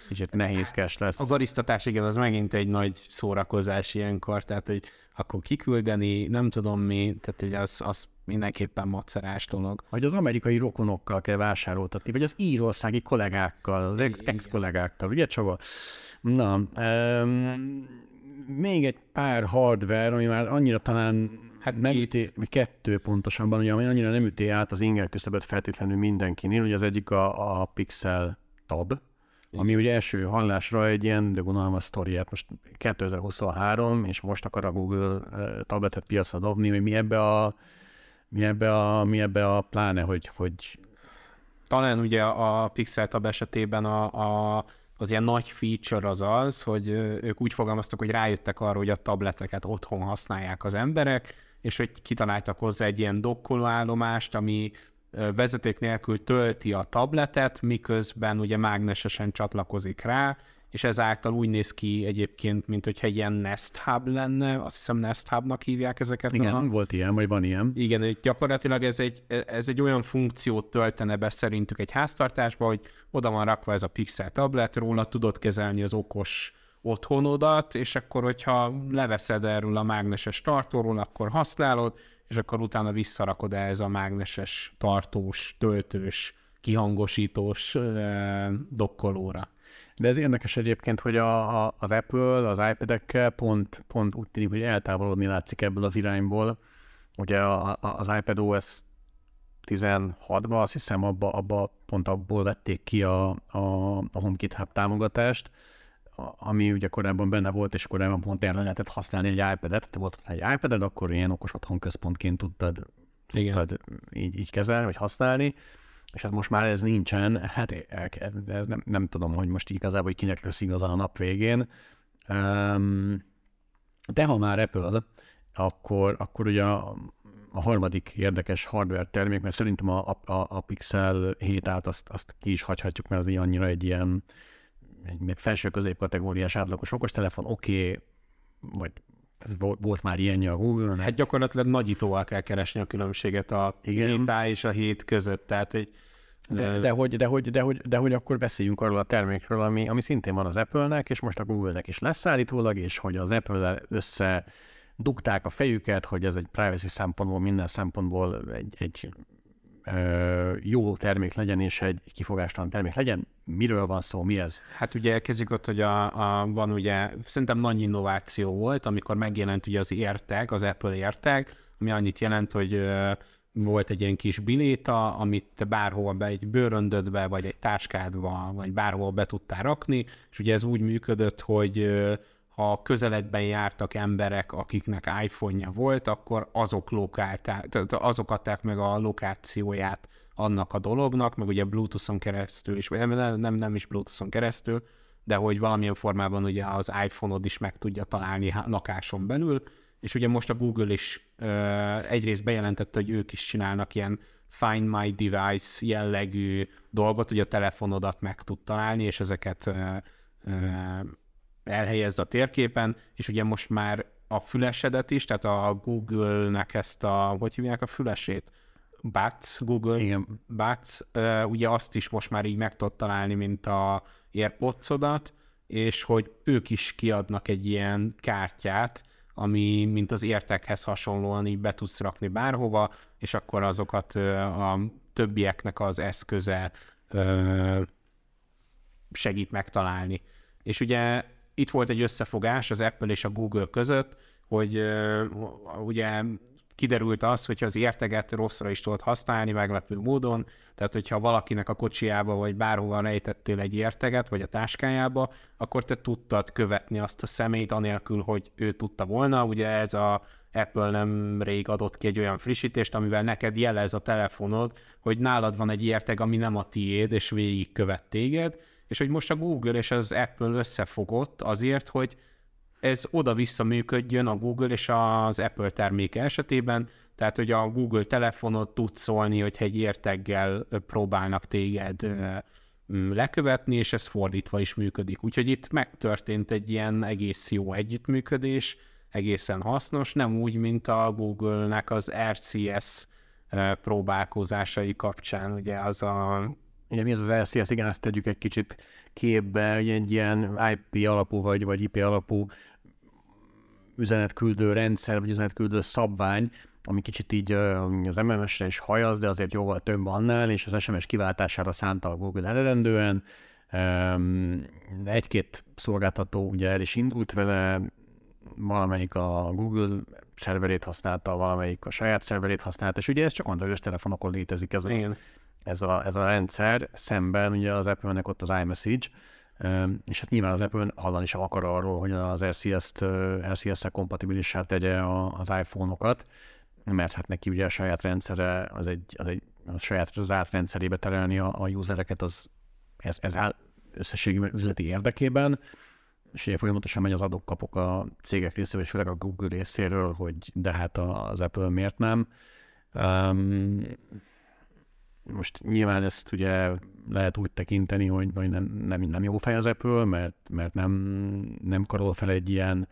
kicsit nehézkes lesz. A barisztatás, igen, az megint egy nagy szórakozás ilyenkor, tehát hogy akkor kiküldeni, nem tudom mi, tehát hogy az, az mindenképpen macerás dolog. Hogy az amerikai rokonokkal kell vásároltatni, vagy az írországi kollégákkal, az ex-kollégákkal, ugye Csaba? Na, um, még egy pár hardware, ami már annyira talán hát nem üti, kettő pontosabban, ugye, ami annyira nem üti át az inger küszöböt feltétlenül mindenkinél, ugye az egyik a, a Pixel Tab, ami ugye első hallásra egy ilyen de gondolom sztoriát, most 2023, és most akar a Google tabletet piacra dobni, hogy mi ebbe a mi ebbe a, mi ebbe a pláne, hogy, hogy... Talán ugye a Pixel Tab esetében a, a, az ilyen nagy feature az az, hogy ők úgy fogalmaztak, hogy rájöttek arra, hogy a tableteket otthon használják az emberek, és hogy kitaláltak hozzá egy ilyen dokkolóállomást, ami vezeték nélkül tölti a tabletet, miközben ugye mágnesesen csatlakozik rá, és ezáltal úgy néz ki egyébként, mint hogyha egy ilyen Nest Hub lenne, azt hiszem Nest Hubnak hívják ezeket. Igen, a... volt ilyen, vagy van ilyen. Igen, gyakorlatilag ez egy, ez egy olyan funkciót töltene be szerintük egy háztartásba, hogy oda van rakva ez a Pixel tablet, róla tudod kezelni az okos otthonodat, és akkor, hogyha leveszed erről a mágneses tartóról, akkor használod, és akkor utána visszarakod ez a mágneses tartós, töltős, kihangosítós dokkolóra. De ez érdekes egyébként, hogy a, a, az Apple az iPad-ekkel pont, pont úgy tűnik, hogy eltávolodni látszik ebből az irányból. Ugye a, a, az iPad OS 16-ban azt hiszem abba, abba pont abból vették ki a, a, a HomeKit Hub támogatást, ami ugye korábban benne volt, és korábban pont erre lehetett használni egy iPad-et. Te volt egy iPad-ed, akkor ilyen okos otthon központként tudtad, tudtad így, így kezelni, vagy használni és hát most már ez nincsen, hát ez nem, nem tudom, hogy most igazából hogy kinek lesz igaza a nap végén. De ha már Apple, akkor, akkor ugye a, a harmadik érdekes hardware termék, mert szerintem a, a, a Pixel 7 át azt, azt ki is hagyhatjuk, mert az így annyira egy ilyen egy felső középkategóriás átlagos okostelefon, oké, okay, vagy ez volt, már ilyenje a google Hát gyakorlatilag nagyítóval kell keresni a különbséget a Igen. 7 és a 7 között, tehát egy De, de, hogy, de, hogy, de, hogy, de hogy akkor beszéljünk arról a termékről, ami, ami szintén van az Apple-nek, és most a Google-nek is lesz állítólag, és hogy az Apple össze dugták a fejüket, hogy ez egy privacy szempontból, minden szempontból egy, egy jó termék legyen, és egy kifogástalan termék legyen. Miről van szó, mi ez? Hát ugye elkezdjük ott, hogy a, a, van ugye, szerintem nagy innováció volt, amikor megjelent ugye az értek, az Apple értek, ami annyit jelent, hogy volt egy ilyen kis biléta, amit bárhol be, egy bőröndödbe, vagy egy táskádba, vagy bárhol be tudtál rakni, és ugye ez úgy működött, hogy ha közeledben jártak emberek, akiknek iPhone-ja volt, akkor azok lokálták, azok adták meg a lokációját annak a dolognak, meg ugye Bluetooth-on keresztül is, nem, nem, nem is Bluetooth-on keresztül, de hogy valamilyen formában ugye az iPhone-od is meg tudja találni lakáson belül, és ugye most a Google is ö, egyrészt bejelentette, hogy ők is csinálnak ilyen Find My Device jellegű dolgot, hogy a telefonodat meg tud találni, és ezeket ö, ö, elhelyezd a térképen, és ugye most már a fülesedet is, tehát a Google-nek ezt a, hogy hívják a fülesét? Buds, Google Igen. Buds, ugye azt is most már így meg tudod találni, mint a airpods és hogy ők is kiadnak egy ilyen kártyát, ami mint az értekhez hasonlóan így be tudsz rakni bárhova, és akkor azokat a többieknek az eszköze segít megtalálni. És ugye itt volt egy összefogás az Apple és a Google között, hogy ugye kiderült az, hogyha az érteget rosszra is tudod használni meglepő módon, tehát hogyha valakinek a kocsiába vagy bárhova rejtettél egy érteget, vagy a táskájába, akkor te tudtad követni azt a szemét, anélkül, hogy ő tudta volna. Ugye ez a Apple nem rég adott ki egy olyan frissítést, amivel neked jelez a telefonod, hogy nálad van egy érteg, ami nem a tiéd, és végig követ téged, és hogy most a Google és az Apple összefogott azért, hogy ez oda-vissza működjön a Google és az Apple terméke esetében, tehát hogy a Google telefonot tud szólni, hogyha egy érteggel próbálnak téged lekövetni, és ez fordítva is működik. Úgyhogy itt megtörtént egy ilyen egész jó együttműködés, egészen hasznos, nem úgy, mint a Google-nek az RCS próbálkozásai kapcsán, ugye az a Ugye mi az az LCS? Igen, ezt tegyük egy kicsit képbe, hogy egy ilyen IP alapú vagy, vagy IP alapú üzenetküldő rendszer, vagy üzenetküldő szabvány, ami kicsit így az MMS-re is hajaz, de azért jóval több annál, és az SMS kiváltására szánta a Google eredendően. Egy-két szolgáltató ugye el is indult vele, valamelyik a Google szerverét használta, valamelyik a saját szerverét használta, és ugye ez csak androidos telefonokon létezik ez a, Igen ez a, ez a rendszer, szemben ugye az Apple-nek ott az iMessage, és hát nyilván az Apple hallani sem akar arról, hogy az RCS-t, RCS-szel kompatibilissá tegye az iPhone-okat, mert hát neki ugye a saját rendszere, az egy, az egy a saját zárt rendszerébe terelni a, a usereket, az, ez, ez áll összességében üzleti érdekében, és ugye folyamatosan megy az adok-kapok a cégek részéről, és főleg a Google részéről, hogy de hát az Apple miért nem. Um, most nyilván ezt ugye lehet úgy tekinteni, hogy, nem, nem, nem jó fej az Apple, mert, mert nem, nem karol fel egy ilyen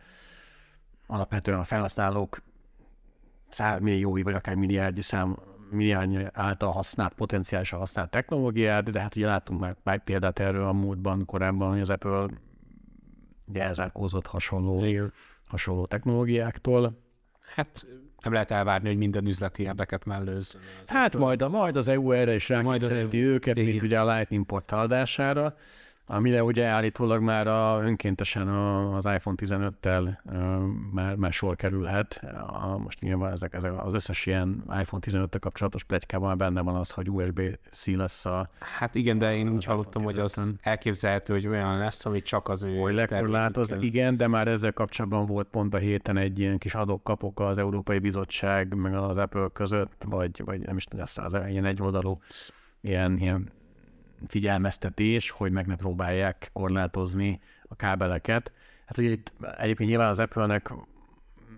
alapvetően a felhasználók százmilliói vagy akár milliárdi szám milliárd által használt, potenciálisan használt technológiát, de hát ugye láttunk már, már példát erről a múltban, korábban, hogy az Apple ugye elzárkózott hasonló, hasonló technológiáktól. Hát nem lehet elvárni, hogy minden üzleti érdeket mellőz. Hát majd, a, majd az EU erre is az EU. őket, mint ugye a Lightning port adására amire ugye állítólag már a, önkéntesen a, az iPhone 15-tel uh, már, már sor kerülhet. A, most nyilván ezek, ezek az összes ilyen iPhone 15-tel kapcsolatos plegykában benne van az, hogy USB-C lesz a... Hát igen, de én úgy hallottam, hogy az elképzelhető, hogy olyan lesz, ami csak az ő... Hogy lekorlátoz, igen, de már ezzel kapcsolatban volt pont a héten egy ilyen kis adok-kapok az Európai Bizottság meg az Apple között, vagy, vagy nem is tudom, az, az ilyen egyoldalú ilyen, ilyen figyelmeztetés, hogy meg ne próbálják korlátozni a kábeleket. Hát ugye itt egyébként nyilván az Apple-nek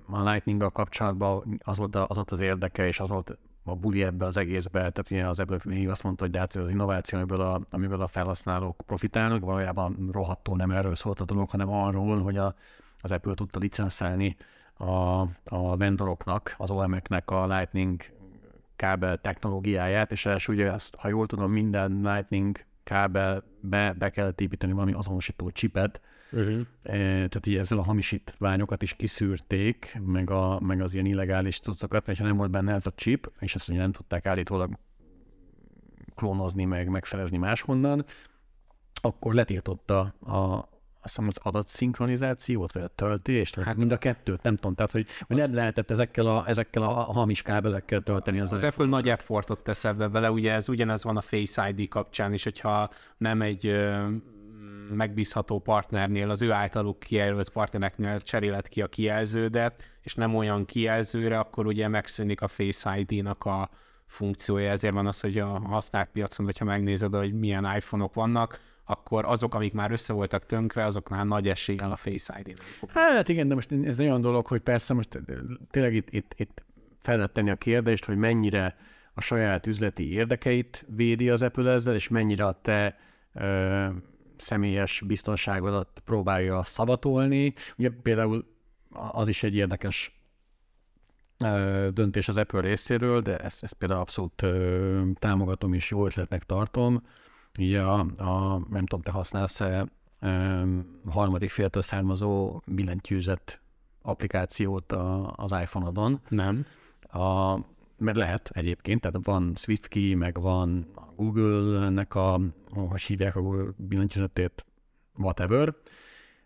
a lightning kapcsolatban az volt, az volt az érdeke, és az volt a buli ebbe az egészbe, tehát ugye az Apple még azt mondta, hogy de hát az innováció, amiből a, amiből a felhasználók profitálnak, valójában rohadtól nem erről szólt a dolog, hanem arról, hogy a, az Apple tudta licenszelni a, a vendoroknak, az OEM-eknek a Lightning kábel technológiáját, és első ugye ezt, ha jól tudom, minden Lightning kábelbe be kellett építeni valami azonosító csipet, uh-huh. tehát így ezzel a hamisítványokat is kiszűrték, meg, a, meg az ilyen illegális cuccokat, mert ha nem volt benne ez a chip, és ezt ugye nem tudták állítólag klónozni, meg megfelezni máshonnan, akkor letiltotta a, azt hiszem az adatszinkronizációt, vagy a töltést, hát mind a kettőt, nem tudom, tehát hogy, hogy nem lehetett ezekkel a, ezekkel a hamis kábelekkel tölteni. Az, az Apple nagy effortot tesz ebbe vele, ugye ez ugyanez van a Face ID kapcsán is, hogyha nem egy ö, megbízható partnernél, az ő általuk kijelölt partnereknél cserélet ki a kijelződet, és nem olyan kijelzőre, akkor ugye megszűnik a Face ID-nak a funkciója, ezért van az, hogy a használt piacon, hogyha megnézed, hogy milyen iPhone-ok vannak, akkor azok, amik már össze voltak tönkre, azoknál nagy eséllyel a Face id Hát igen, de most ez olyan dolog, hogy persze most tényleg itt, itt, itt fel lehet tenni a kérdést, hogy mennyire a saját üzleti érdekeit védi az Apple ezzel, és mennyire a te ö, személyes biztonságodat próbálja szavatolni. Ugye például az is egy érdekes ö, döntés az Apple részéről, de ezt, ezt például abszolút ö, támogatom és jó ötletnek tartom, Ugye a, a nem tudom, te használsz-e harmadik féltől származó billentyűzet applikációt a, az iPhone-odon. Nem. A, mert lehet egyébként, tehát van SwiftKey, meg van Google-nek a, hogy hívják a Google billentyűzetét, whatever,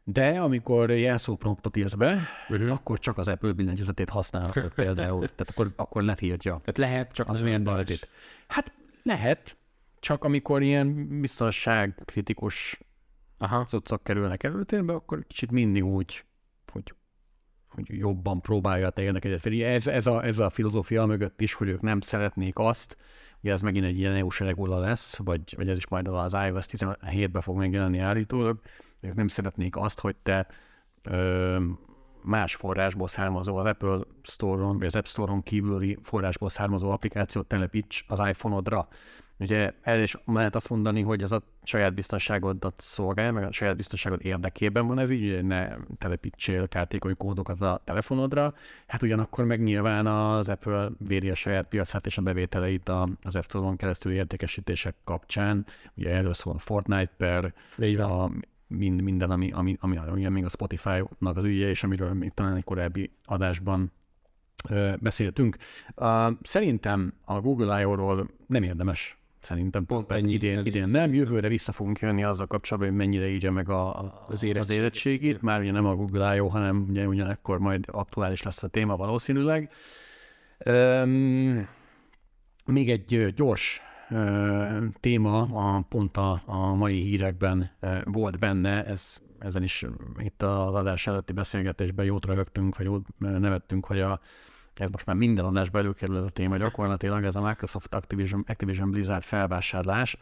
de amikor jelszó promptot írsz be, uh-huh. akkor csak az Apple billentyűzetét használhatod például, tehát akkor, akkor letiltja. Tehát lehet, csak az, az Hát lehet, csak amikor ilyen biztonságkritikus Aha. cuccok kerülnek előtérbe, akkor kicsit mindig úgy, hogy, hogy jobban próbálja a te érdekeket. Ez, ez, a, ez a filozófia mögött is, hogy ők nem szeretnék azt, ugye ez megint egy ilyen EU-s regula lesz, vagy, vagy ez is majd az iOS 17-ben fog megjelenni állítólag, ők nem szeretnék azt, hogy te ö, más forrásból származó az Apple Store-on, vagy az App Store-on kívüli forrásból származó applikációt telepíts az iPhone-odra. Ugye el is lehet azt mondani, hogy ez a saját biztonságodat szolgálja, meg a saját biztonságod érdekében van ez így, hogy ne telepítsél kártékony kódokat a telefonodra. Hát ugyanakkor meg nyilván az Apple védi a saját piacát és a bevételeit az App Store-on keresztül értékesítések kapcsán. Ugye erről szól a Fortnite per, a, mind, minden, ami, ami, ami, ami még a Spotify-nak az ügye, és amiről még talán egy korábbi adásban ö, beszéltünk. Uh, szerintem a Google I.O.-ról nem érdemes Szerintem pont ennyi idén, idén nem. Jövőre vissza fogunk jönni azzal kapcsolatban, hogy mennyire így meg a, a, az, érettségét. az érettségét. Már ugye nem a Google I.O., hanem ugye ugyanekkor majd aktuális lesz a téma valószínűleg. Um, még egy gyors uh, téma, a, pont a, a mai hírekben uh, volt benne, ez ezen is itt az adás előtti beszélgetésben jót rögtünk, vagy jót nevettünk, hogy a ez most már minden adásba előkerül ez a téma gyakorlatilag, ez a Microsoft Activision, Activision Blizzard felvásárlás.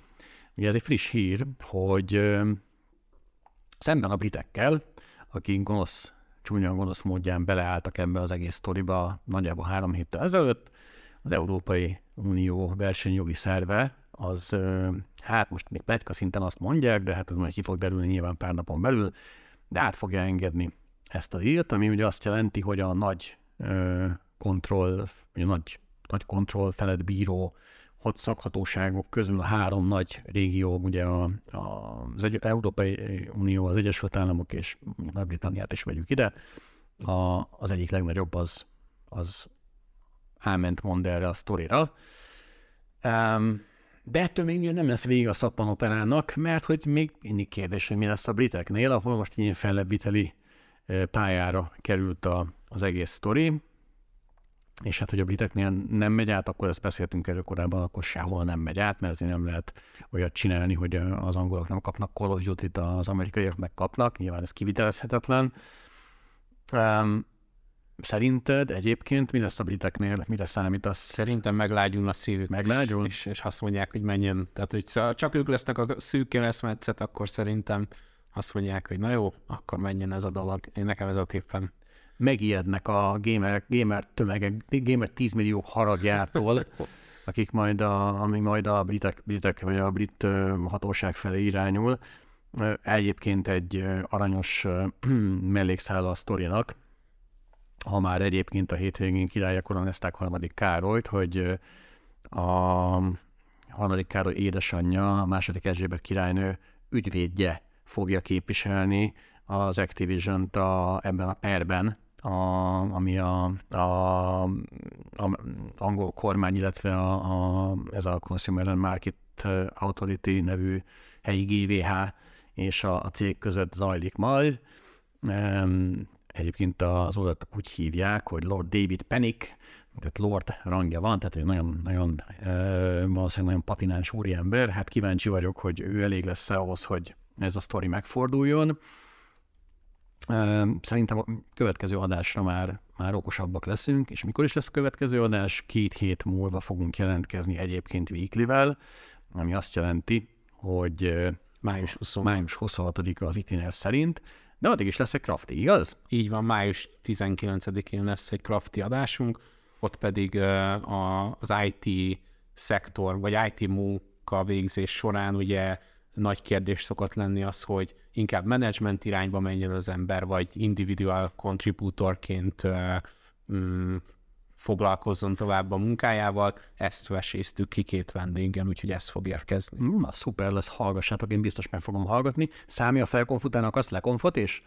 Ugye ez egy friss hír, hogy ö, szemben a britekkel, akik gonosz, csúnya gonosz módján beleálltak ebbe az egész sztoriba nagyjából három héttel ezelőtt, az Európai Unió versenyjogi szerve, az hát most még pletyka szinten azt mondják, de hát ez majd ki fog derülni nyilván pár napon belül, de át fogja engedni ezt a írt, ami ugye azt jelenti, hogy a nagy kontroll, nagy, nagy kontroll felett bíró hat szakhatóságok közül a három nagy régió, ugye a, a, az egy, Európai Unió, az Egyesült Államok és Nagy-Britanniát is vegyük ide, a, az egyik legnagyobb az, az elment mond erre a sztorira. Um, de ettől még nem lesz vége a szappanoperának, mert hogy még mindig kérdés, hogy mi lesz a briteknél, ahol most ilyen fellebbviteli pályára került a, az egész sztori és hát, hogy a briteknél nem megy át, akkor ezt beszéltünk erről korábban, akkor sehol nem megy át, mert nem lehet olyat csinálni, hogy az angolok nem kapnak Call of Duty-t, az amerikaiak megkapnak, nyilván ez kivitelezhetetlen. Um, Szerinted egyébként mi lesz a briteknél, mire számítasz? Szerintem meglágyul a szívük. Meglágyul? És, és azt mondják, hogy menjen. Tehát, hogy csak ők lesznek a szűk keresztmetszet, akkor szerintem azt mondják, hogy na jó, akkor menjen ez a dolog. Én nekem ez a tippem megijednek a gamer, gamer tömegek, gamer 10 millió haragjától, akik majd a, ami majd a britek, britek vagy a brit hatóság felé irányul. Egyébként egy aranyos mellékszála a sztorinak, ha már egyébként a hétvégén királya koronázták harmadik Károlyt, hogy a harmadik Károly édesanyja, a második Erzsébet királynő ügyvédje fogja képviselni az Activision-t a, ebben a perben, a, ami a, a, a angol kormány, illetve a, a, ez a Consumer Market Authority nevű helyi GVH és a, a cég között zajlik majd. Egyébként az oldalt úgy hívják, hogy Lord David Penick, tehát Lord rangja van, tehát ő nagyon, nagyon valószínűleg nagyon patináns úriember. Hát kíváncsi vagyok, hogy ő elég lesz ahhoz, hogy ez a sztori megforduljon. Szerintem a következő adásra már, már okosabbak leszünk, és mikor is lesz a következő adás? Két hét múlva fogunk jelentkezni egyébként weekly ami azt jelenti, hogy május, 20. május 26-a az itiner szerint, de addig is lesz egy crafty, igaz? Így van, május 19-én lesz egy crafty adásunk, ott pedig az IT szektor, vagy IT munka végzés során ugye nagy kérdés szokott lenni az, hogy inkább management irányba menjen az ember, vagy individual contributorként uh, um, foglalkozzon tovább a munkájával. Ezt veséztük ki két vendéggel, úgyhogy ez fog érkezni. Na, szuper lesz, hallgassátok, én biztos meg fogom hallgatni. Számi a felkonfutának azt lekonfot, és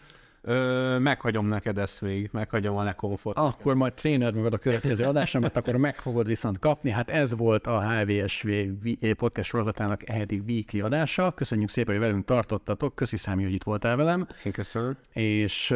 Ö, meghagyom neked ezt végig, meghagyom a lekomfort. Akkor majd trénerd magad a következő adásra, mert akkor meg fogod viszont kapni. Hát ez volt a HVSV podcast sorozatának eheti weekly adása. Köszönjük szépen, hogy velünk tartottatok. Köszi Számi, hogy itt voltál velem. Én köszönöm. És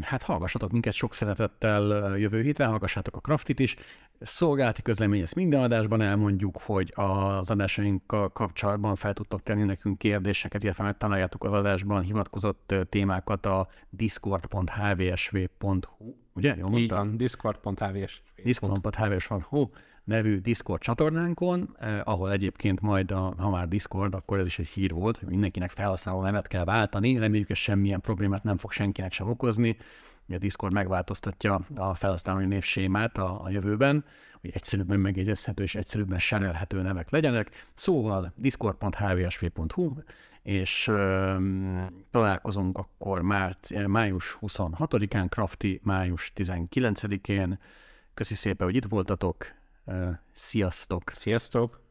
hát hallgassatok minket sok szeretettel jövő héten, hallgassátok a Craftit is. Szolgálati közlemény, ezt minden adásban elmondjuk, hogy az adásainkkal kapcsolatban fel tudtok tenni nekünk kérdéseket, illetve megtaláljátok az adásban hivatkozott témákat a discord.hvsv.hu, ugye? Jól mondtam? discord.hvsv. discord.hvsv.hu nevű Discord csatornánkon, eh, ahol egyébként majd, a, ha már Discord, akkor ez is egy hír volt, hogy mindenkinek felhasználó nevet kell váltani, reméljük, hogy semmilyen problémát nem fog senkinek sem okozni, a Discord megváltoztatja a felhasználói névsémát a, a jövőben, hogy egyszerűbben megjegyezhető és egyszerűbben serelhető nevek legyenek. Szóval discord.hvsv.hu, és ö, találkozunk akkor már május 26-án, Crafty május 19-én. Köszi szépen, hogy itt voltatok. Sziasztok! Sziasztok!